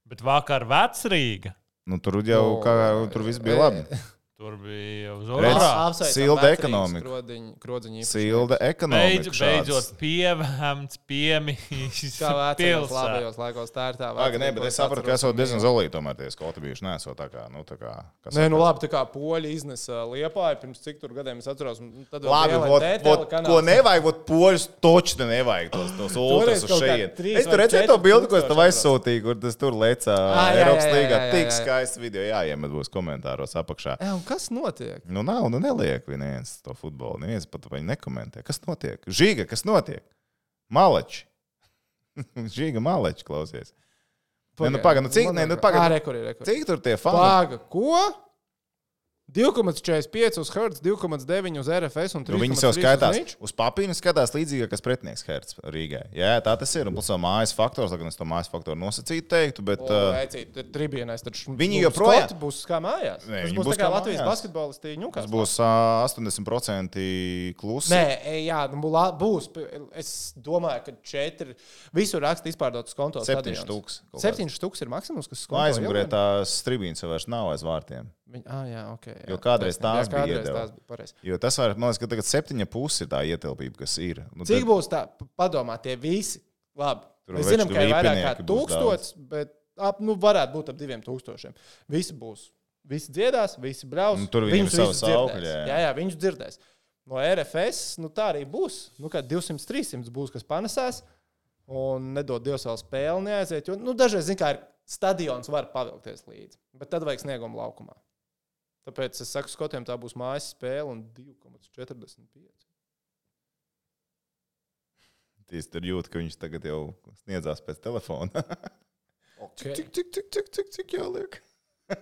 Bet vakar Vecrīga. Nu, tur jau Nu, kā, tur viss bija labi. Tur bija uz Redz, orā. Silda ekonomika. Krodziņa Silda Beidz, ekonomika. beidzot šāds. pievēmts, piemīļots. Kā vecajos labajos laikos, tā ir tā Aga, nē, bet es sapratu, ka esot diezgan zolīti tomēr tie skoti bijuši. Nē, esot tā kā, nu, tā kā. kas Nē, nu saka? labi, tā kā poļi iznesa liepāju pirms cik tur gadiem es atceros. Tad Labi, bija vot, vot, ko nevajag, vot poļus točni nevajag tos, tos ultras uz šeit. Es tur vai redzēju to bildi, ko es tev aizsūtīju, kur tas tur lecā Eiropas līgā. Tik skaists video jāiemet būs komentāros apakšā. Kas notiek? Nu, nav, nu neliek viens to futbolu. Neviens pat viņu nekomentē. Kas notiek? Žiga, kas notiek? Malači. Žiga, malači, klausies. Nē, nu, paga, nu, cik- nē, nu, paga, rekur ir, rekur. Cik tur tie fani? Paga, ko? 2,45 uz Hertz, 2,9 uz RFS un 3,3 Nu, viņi jau uz skatās, Niču. uz papīra skatās līdzīgi, kas pretinieks Hertz Rīgai. Jā, tā tas ir. Un plus vēl mājas faktors, lai gan es to mājas faktoru nosacītu teiktu, bet uh, Veicīt, tribīnais, taču Viņi joprojām- būs kā mājās. Nē, Tas būs, būs kā kā Latvijas basketbolisti tas ņūkās. būs uh, 80% klusi. Nē, jā, nu, būs. Es domāju, ka četri. Visur raksta izpārdotas kontos. Kaut kāds. Septiņi štuks ir maksimums, kas skonto aizmugurē tās tribīnas jau vairs nav aiz vārtiem. Viņi, ah, jā, okay, jā. Jo kādreiz tās jā, bija kādreiz iedeva. tās bija pareizi. Jo tas var, man liekas, ka tagad septiņa pusi ir tā ietilpība, kas ir. Nu, Cik tad- būs tā? Padomā, tie visi. Labi. Tur Mēs zinām, ka ir vairāk kā tūkstots, bet ap, nu, varētu būt ap diviem tūkstošiem. Visi būs. Visi dziedās, visi braus. Nu, tur viņus ir dzirdēs. saukļi, jā. jā, jā, viņus dzirdēs. No RFS nu, tā arī būs. Nu, kā 200, 300 būs, kas panesās. Un nedod Dievs vēl spēli neaiziet. Jo, nu, dažreiz, zināmā mērā, stadions var pavilkties līdzi. Bet tad vajag sniegumu laukumā. Tāpēc es saku, skotiem tā būs mājas spēle un 2,45. Es tur jūtu, ka viņš tagad jau sniedzās pēc telefona. Okay. cik, cik, cik, cik, cik, cik jāliek?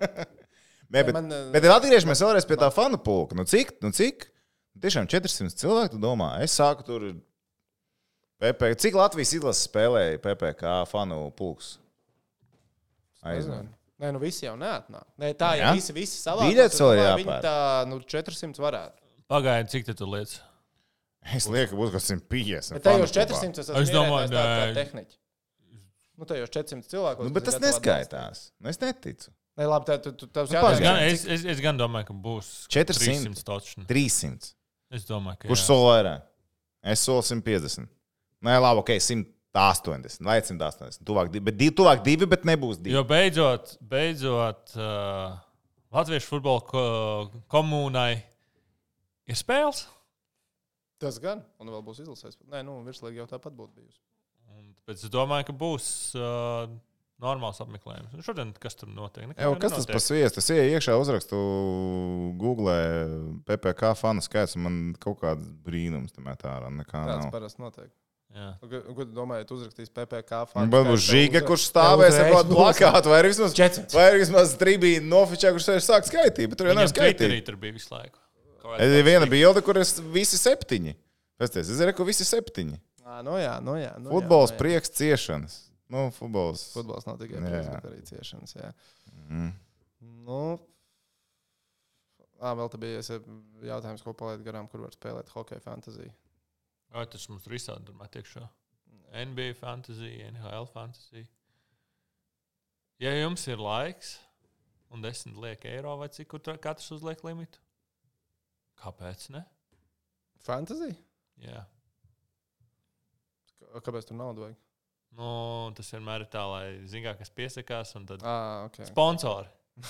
Nē, bet, Man, eh, bet atgriežamies vēlreiz pie tā fanu pulka. Nu, cik? Nu, cik? Tiešām 400 cilvēku, tu domā, es sāku tur. PP, cik Latvijas izlases spēlēja PPC fanu pulks? Aizvien. Nē, nu visi jau neatnāk. Nē, tā jau visi, visi savā Biļetes vēl ir Viņi jāpērk. tā, nu, 400 varētu. Pagaidiet, cik tu lietas? Es lieku, ka būs kaut kas 150. Bet tajos fanu pulkā. 400 es, Es domāju, tā nē. kā tehniķi. Nu, tajos 400 cilvēkos. Nu, bet tas neskaitās. Nu, es neticu. Nē, labi, tā, tu, tu, tavs Nu, Es gan, es, es, es gan domāju, ka būs 400. 300 točni. 300. Es domāju, ka Kurš jā. sola vairāk? Es solu 150. Nē, labi, ok, 180. Lai 180. Tuvāk bet divi, tuvāk divi, bet nebūs divi. Jo beidzot, beidzot uh, Latviešu futbola ko, komunai ir spēles. Tas gan, un vēl būs izlasējis. Nē, nu, virslīgi jau tāpat būtu bijusi. Un Tāpēc es domāju, ka būs uh, normāls apmeklējums. Un šodien kas tur notiek? Jau, kas tas nenotiek. par sviestu? Es ieju iekšā, uzrakstu Google PPC fanu skaits, un man kaut kāds brīnums tam tā ārā nekā Tāds parasti notiek. Ko ko tu domājat, uzrakstīs PPC fanu? Man būs žiga, kurš stāvēs ar kādu plakātu, vai vismaz, 400. vai arī vismaz trībīnu nofičā, kurš sēž sāk skaitīt, bet tur jau nav skaitīts. tur bija visu laiku. Ir viena bilde, kur es visi septiņi. Pasties, es zinu, ka visi septiņi. Ā, nu jā, nu jā. Nu Futbols, jā, nu jā. prieks, ciešanas. Nu, futbols. Futbols nav tikai Jā. prieks, bet arī ciešanas. Jā. Mm. Nu, ā, vēl te bija esi jautājums, ko palaid garām, kur var spēlēt hokeja fantāziju. Vai tas mums ir izsādi tur metiekšā? NBA fantasy, NHL fantasy. Ja jums ir laiks un desmit liek eiro vai cik, tur katrs uzliek limitu? Kāpēc ne? Fantāzija? Jā. K- Kāpēc tur naudu vajag? Nu, tas vienmēr ir tā, lai zinātu, kas piesakās, un tad Ah, okay. sponsori.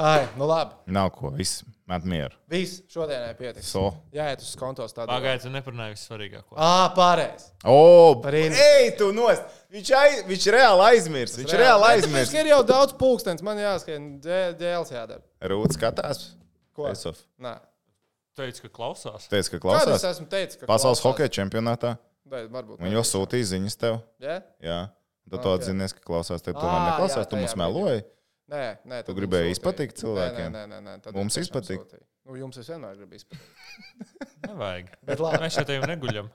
Ai, nu labi. Nav ko, viss met mieru. Viss šodienai pietiks. So. Jāiet uz kontos tādā Pagaidiet, es neparunāju vissvarīgāko. Ah, pareizi. O, Par Inu. ej, tu nost! Viņš, aiz, viņš reāli aizmirs. Viņš reāli Tāpēc, aizmirs. ka ir jau daudz pulkstenis, man dē- dēls jādara. Rūts skatās. Ko? Face-off. Nē. Teicu, ka klausās. Teicu, ka klausās. esmu teicis? ka Pasaules klausās? hokeja čempionātā. Vai, varbūt. Viņi jau sūtīja ziņas tev. Ja? Jā. Tu Ok. to atzinies, ka klausās. Tev tomēr Ā, neklausās. jā, Tu mums meloji. Nē, nē. Tu gribēji izpatikt cilvēkiem? Nē, nē, nē. nē tad Mums sūtīja. Nu, jums es vienmēr gribu izpatikt. Nevajag. Bet labi, Mēs šeit jau neguļam.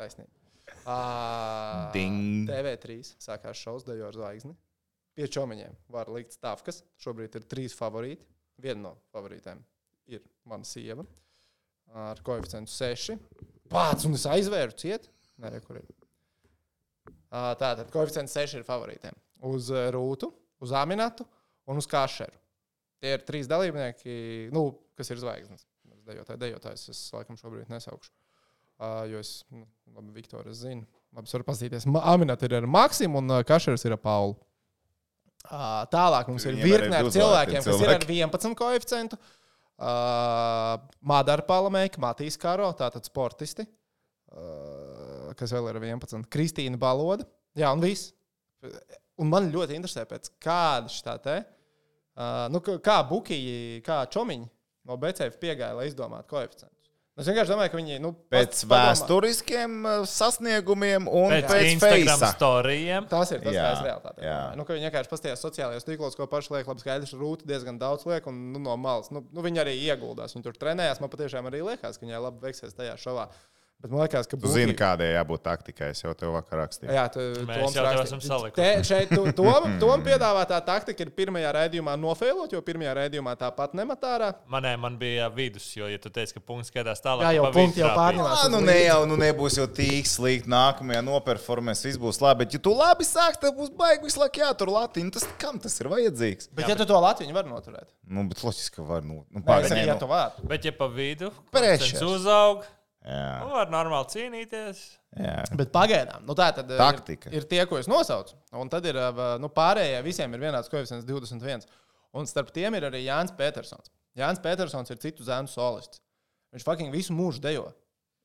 taisnība. Uh, Ding. TV3 sākās šovs Dejo ar zvaigzni. Pie čomiņiem var likt stāvkas. Šobrīd ir trīs favorīti. Viena no favorītēm ir mana sieva ar koeficientu 6. Pats un es aizvēru ciet. Nē, kur ir. Tātad koeficients 6 ir favorītiem. Uz Rūtu, uz Aminatu un uz Kašeru. Tie ir trīs dalībnieki, nu, kas ir zvaigznes. Dejotāji, dejotājs es laikam šobrīd nesaukšu. Uh, jo es, nu, labi, Viktoru, es zinu. Labi, es varu paskatīties. Aminat ir ar Maksimu un Kašers ir ar Paulu. Uh, tālāk mums ir virkne ar cilvēkiem, kas ir ar cilvēki. 11 koeficientu. Uh, Madara Palamēka, Matīs Karo, tātad sportisti, uh, kas vēl ir ar 11. Kristīna Baloda. Jā, un viss. Un man ļoti interesē, pēc kāda šī te, uh, nu, kā- buļbuļsakti, kā čomiņi no BCF piegāja, lai izdomātu koeficientus. Es vienkārši domāju, ka viņi. Nu, Pēc vēsturiskiem uh, sasniegumiem un Pēc, pēc Instagram storijiem. Tas ir tas, Jā, kas ir realitāte. Nu, ka viņi vienkārši paskatījās sociālajos tīklos, ko paši liek, labi skaidrs, rūta diezgan daudz liek, un nu, no malas. Nu, nu, viņi arī ieguldās, viņi tur trenējās. Man patiešām arī liekas, ka viņai labi veiksies tajā šovā. Bet man liekas, ka Tu zini, kādai jābūt taktikai. Es jau tev vakar rakstīju. Jā, tu, Mēs jau tev rakstīja. esam salikuši. Te, šeit tu, tom, tom piedāvātā taktika ir pirmajā raidījumā nofēlot, jo pirmajā raidījumā tāpat nematārā. Manē man bija vidus, jo, ja tu teici, ka punkts skatās tālāk, Jā, jau punkti jau pārņemās. Ah, nu ne jau nu nebūs jau tik slikti. Nākamajā noperformēs viss būs labi. Bet, ja tu labi sāksi, tad būs baigi visu laiku jātur Latviju. Tas kam tas ir vajadzīgs? Bet, ja tu to Latviju var noturēt, Nu, bet loģiski, ka var. Nu, nu, tad arī, nu, ja tu vari. Bet, ja pa vidu konstants uzaug, Jā, nu, var normāli cīnīties. jā. Bet pagaidām, nu tā tad ir- Taktika. Ir, ir tie, ko es nosaucu. Un tad ir ā, nu, pārējie, visiem ir vienāds koeficients 21. Un starp tiem ir arī Jānis Petersons. Jānis Petersons ir citu zēnu solists. Viņš fucking visu mūžu dejo.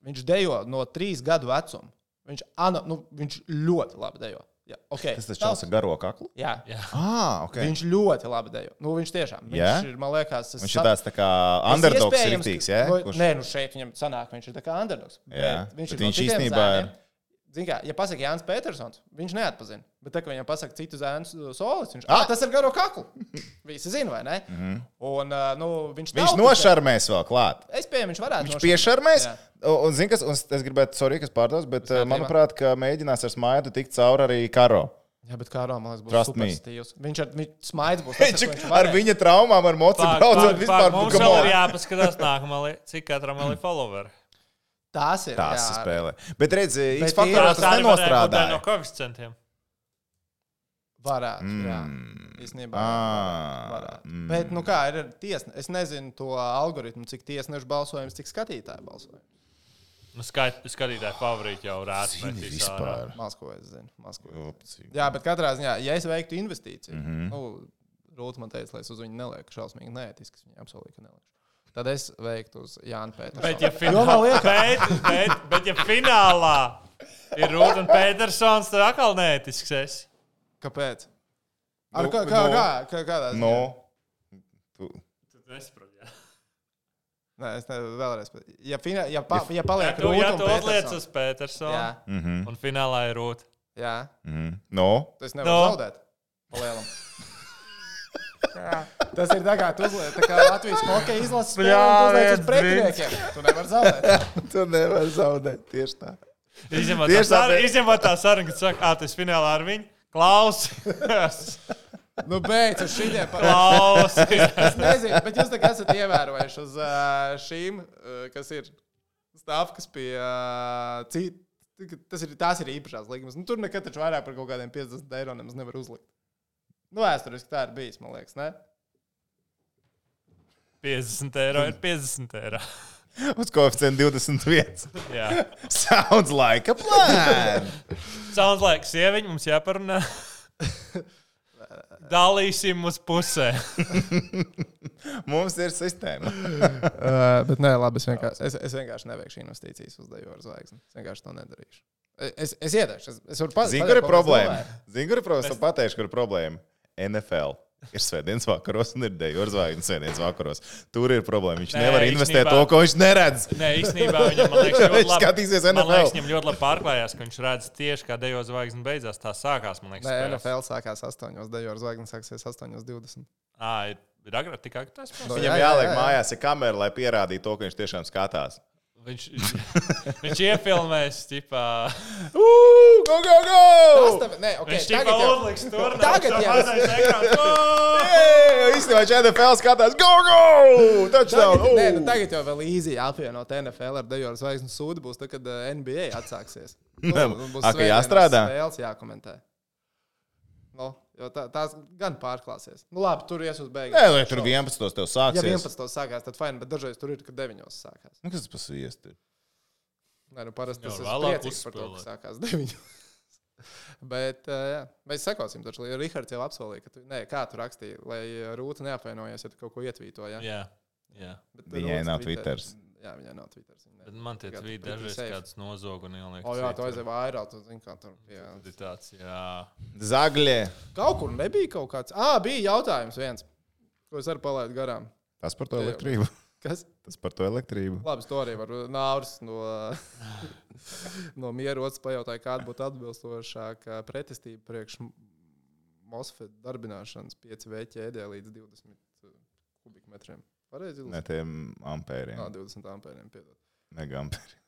Viņš dejo no trīs gadu vecuma. Viņš, ano, nu, viņš ļoti labi dejo. Jā, okay. Tas taču čels ar garo kaklu. Jā, Jā. Ah, ok. Viņš ļoti labi dejo. Nu, viņš tiešām viņš Jā? ir, man liekas, Viņš ir tāds tā kā underdogs rītīgs, jā? Nu, Kurš- Nē, nu šeit viņam sanāk, viņš ir tā kā underdogs. Jā, Bet viņš bet ir no viņš citiem īstenībā- zēniem. Zini kā, ja pasakā Jānis Petersons, viņš neatpazina. Bet, tā, kad viņam pasakā citu zēnu solis, viņš ah, tas ir garo kaklu. Visi zina, vai ne? Mm -hmm. Un, uh, nu, viņš. Viņš tautas- nošarmēs vēl klāt. Es pieņemu, viņš varētu. Viņš nošarmēt. piešarmēs. Jā. Un, zini, kas, un es gribētu, sorry, kas pārdos, bet kārtībā. manuprāt, ka mēģinās ar smaidu tikt cauri arī karo. Jā, bet kā Romas būs Trust me. superstīvs. Viņš ar viņš smaids būs. tas, Viņš ar viņa traumām, ar mocību braucot vispār mums vēl ir jāpaskatās nākamā, cik katram ir followeri. Tās ir. Tās jā. spēlē. Bet redziet, X faktoros tas nenostrādāja. no koeficientiem. Varētu. Mm. Jā, Mm. īstenībā. Ā, Varētu. mm. Bet, nu kā ir tiesne? Es nezinu to algoritmu, cik tiesnešu balsojums, cik skatītāju balsojums. Nu, skait, skatītāji favorīti jau rāda. Zini vispār. Maz ko es zinu. Ko. Opcija. Jā, bet katrā ziņā, ja es veiktu investīciju, mm. -hmm. nu, Rūta man teica, lai es uz viņu nelieku šausmīgi neētisks. Viņa apsolīja, ka nelieku. Tad es veiktu uz Jānu Pēteru. Bet, ja, finālā, bet, bet, bet, ja finālā ir Rūta un Petersons, tad atkal neētisks esi. Kāpēc? Ar Nu, kā, kā, nu, kā, kā, kādā ziņā? No. Tu- Tu nesaproti. Nē, es nevaru vēlreiz. Ja, fina, ja, pa, ja paliek Ja ja Rūta un tu Petersons. uz Petersonu Jā, Mhm, un finālā ir Rūta. jā. mhm. No. Tu esi nevar No. no. zaudēt. Palielam. Jā, Tas ir tā kā tu uzliec, tā kā Latvijas hokeja izlases spēlē, un tu uzliec uz pretiniekiem. Tu nevari zaudēt. Tu nevari zaudēt tieši tā. Izņemot tā sar- izņemot tā sarunu, kad saka, ah, esi finālā ar viņu. Klausies! Nu, beidz ar šīm. Klausies! Es nezinu, bet jūs esat ievērojuši uz šīm, kas ir stāvkas pie citu. Tas ir, tās ir īpašās līnijas. Nu, tur nekad taču vairāk par kaut kādiem 50 eiro nemaz nevar uzlikt. Nu, vēsturiski tā ir bijis, man liekas, ne? 50 eiro ir 50 eiro. Uz koeficientu 21. Jā. Sounds like a plan. Sounds like sieviņa mums jāparunā. Dalīsim uz pusē. Mums ir sistēma. Uh, bet nē, labi, es vienkārši, es, es vienkārši neveikšu investīcijas uz ar zvaigzni. Es vienkārši to nedarīšu. Es, es ieteikšu, es, es varu pateikt, kur ir problēma? Zini, kur ir problēma? Es pateikšu, kur ir problēma. NFL. Ir svētdienas vakaros un ir deju ar zvaigzni svētdienas vakaros. Tur ir problēma. Viņš Nē, nevar investēt īstenībā- to, ko viņš neredz. Nē, īstenībā viņam man liekas, ļoti Viņš labi. skatīsies Man liekas, NFL. viņam ļoti labi pārklājās, ka viņš redz tieši, kā dejo zvaigznes beidzās. Tā sākās, man liekas. Nē, spēles. NFL sākās 8. deju ar zvaigzni, sāksies 8.20. Ā, ir, agrāk, tik agrāk tas No, spēlēs. Viņam jā, jā, jāliek jā, jā. mājās ir kamera, lai pierādītu to, ka viņš tiešām skatās. Viņš, viņš iefilmēs, tipā. Ugh, go, go, Tas go! tev, nē, ok, Viņš tagad jau. uzliks tur. Tagad jau Īstenībā, viņš NFL skatās, go, go! Touchdown! Tagad, nē, nu, tagad jau vēl īsi apvienot NFL ar deju ar zvaigzni sūdu būs, tad, kad uh, NBA atsāksies. Nē, būs a, ka svētdienas jāstrādā? Spēles jākomentē. Nu, jo tā, tās gan pārklāsies. Nu, labi, tur ies uz beigām. Nē, lai tur 11. tev Ja sāksies. 11. sākās, tad fajn, bet dažreiz tur ir, kad 9. sākās. Nu, kas tas par sviestu? ir? Nē, nu, parasti tas ir vēlāk priecīgs par to, ka uzspēlēt. sākās 9. bet, uh, jā, mēs sekosim taču. jo Rihards jau apsolīja, ka tu, nē, kā tu rakstīji, lai uh, Rūta neapvainojas, ja tu kaut ko ietvītoji. Ja? Jā, jā. Bet Viņai nav Twitter- Twitters. Jā, viņai nav Twitter. Man tie tvīti dažreiz kāds nozog un ieliek. O, jā, tu aizdevi vairāk, tu zini, kā tur. Tas ir tāds, jā. Zagļie. Kaut kur nebija kaut kāds. Ah, bija jautājums viens, ko es arī palaidu garām. Tas par to Jā, elektrību. Kas? Tas par to elektrību. Labi, to arī var Nauris no, no mierotas pajautāja, kāda būtu atbilstošākā pretestība priekš MOSFET darbināšanas 5V ķēdē līdz 20 uh, kubikmetriem. Pareizi Ne tiem ampēriem. Jā, 20 ampēriem. Piedod. Ne ampēriem.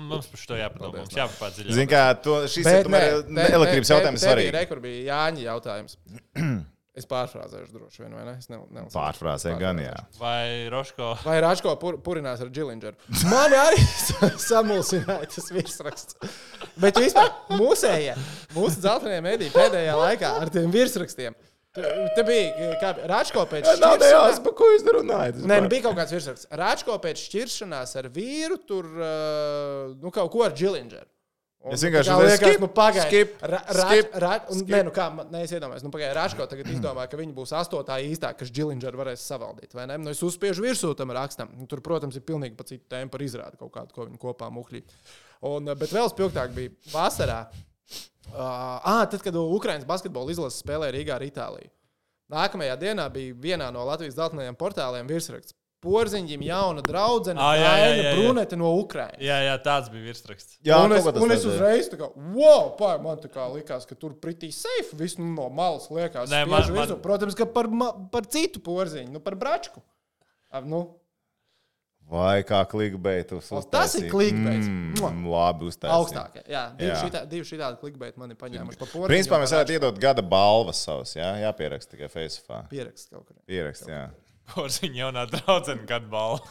Mums par šo jāpadomā. Mums jāpadziļina. Zini, kā to, šis ir tomēr elektrības jautājums svarīgs. Tur bija Jāņa jautājums. Es pārfrāzēšu droši vien, vai ne? Es ne, nelasīšu. Pārfrāzē gan, jā. Vai Roško Vai Račko pur, purinās ar Džilindžeru? Man arī samulsināja tas virsraksts. Bet vispār mūsējie, mūsu dzeltenie mediji pēdējā laikā ar tiem virsrakstiem. Te, bija kā Račko pēc šķiršanās- nejās, par ko jūs runājat. Nē, nu bija kaut kāds virsraksts. Račko pēc šķiršanās ar vīru tur nu, kaut ko ar Džilindžeru. Un, Es nu, vienkārši tā kā uzreiz liekas, skip, nu, pagaid, skip, ra, ra, skip, ra, un, skip. nē, nu kā, nē, es iedomājos, nu, pagaidi, Račko tagad izdomā, ka viņi būs astotā īstā, kas Džilindžeru varēs savaldīt, vai ne? Nu, es uzspiežu virsū tam rakstam. Nu, tur, protams, ir pilnīgi pa citu tēmu par izrādi kaut kādu, ko viņi kopā muhļi. Un, uh, bet vēl spilgtāk bija vasarā. Uh, ah, tad, kad Ukraiņas basketbola izlases spēlēja Rīgā ar Itāliju. Nākamajā dienā bija vienā no Latvijas dzeltenajiem portāliem virsraksts. Porziņģim jauna draudzene, Ah, jā, jā, jā. Brunete no Ukrainas. Jā, jā, tāds bija virsraksts. Jā, un es, kaut un es uzreiz tā kā, wow, pā, man tā kā likās, ka tur pretī safe viss nu, no malas liekas. Nē, man- man- Protams, ka par, par citu porziņu, nu par bračku. A, Nu, Vai kā klikbeitus. O, tas ir clickbaits. Mm, labi uztaisīt. augstākie. Jā, divi, Jā. šitā, divi šitādi klikbeiti mani paņēmuši par porziņu. Principā mēs varētu iedot gada balvas savas, jā, jāpieraksta tikai Facebookā. Pierakst kaut kur. Pierakst, jā. Porziņa jaunā draudzene gadu balvu.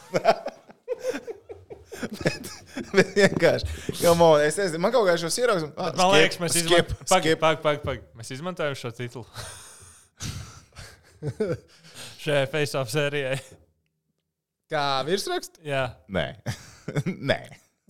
Bet vienkārši, jo man, es nezinu, man kaut kā šos ieraugus. Bet Man liekas, mēs. Pagaid, skip. pagaid, pagaid, pagaid. Mēs izmantojam šo titulu. Šajā face-off sērijai. Kā virsraksts? Jā, Nē, nē.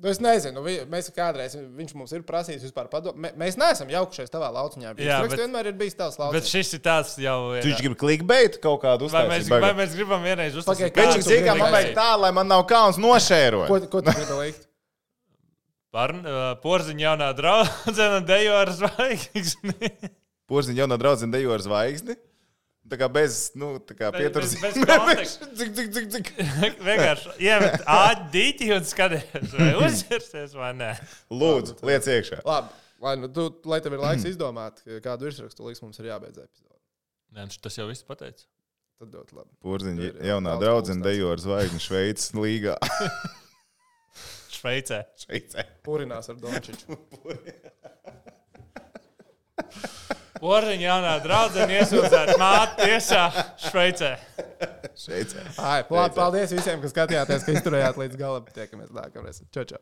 Nu, es nezinu, vi- mēs kādreiz, viņš mums ir prasījis vispār padomu. Mēs neesam jaukušies tavā lauciņā. Jā, Virsraksts bet- vienmēr ir bijis tavs bet lauciņš. šis ir tāds jau. Tu viņš grib klikbeitu kaut kādu Vai mēs, vai mēs gribam vienreiz uztaisīt? Pagaid, Viņš ir gribi man vajag tā, lai man nav kauns nošērot. Ko, ko tu gribi likt? Par uh, porziņu jaunā draudzene dejo ar zvaigzni. Porziņš jau no draudzene dejo ar zvaigzni. Tā kā bez, nu, tā kā pieturas. bez- bez konteksta. Cik, cik, cik, cik. Vienkārši iemet āķi un skaties, vai uzsversies vai nē. Lūdzu, liec iekšā. Labi, lai, nu, tu, lai tev ir laiks izdomāt, kādu virsrakstu liks, mums ir jābeidz epizode. Nē, nu, tas jau viss pateica. Tad ļoti labi. Porziņš Ir, jā, jaunā draudzene dejo ar zvaigzni Šveices līgā. Šveicē. Šveicē. Purinās ar Dončiču. Porziņa jaunā draudzene iesūdzēta māte tiesā Šveicē. Šveicē. Ai, paldies visiem, kas skatījāties, ka izturējāt līdz galam. Tiekamies nākamreiz. Čau, čau!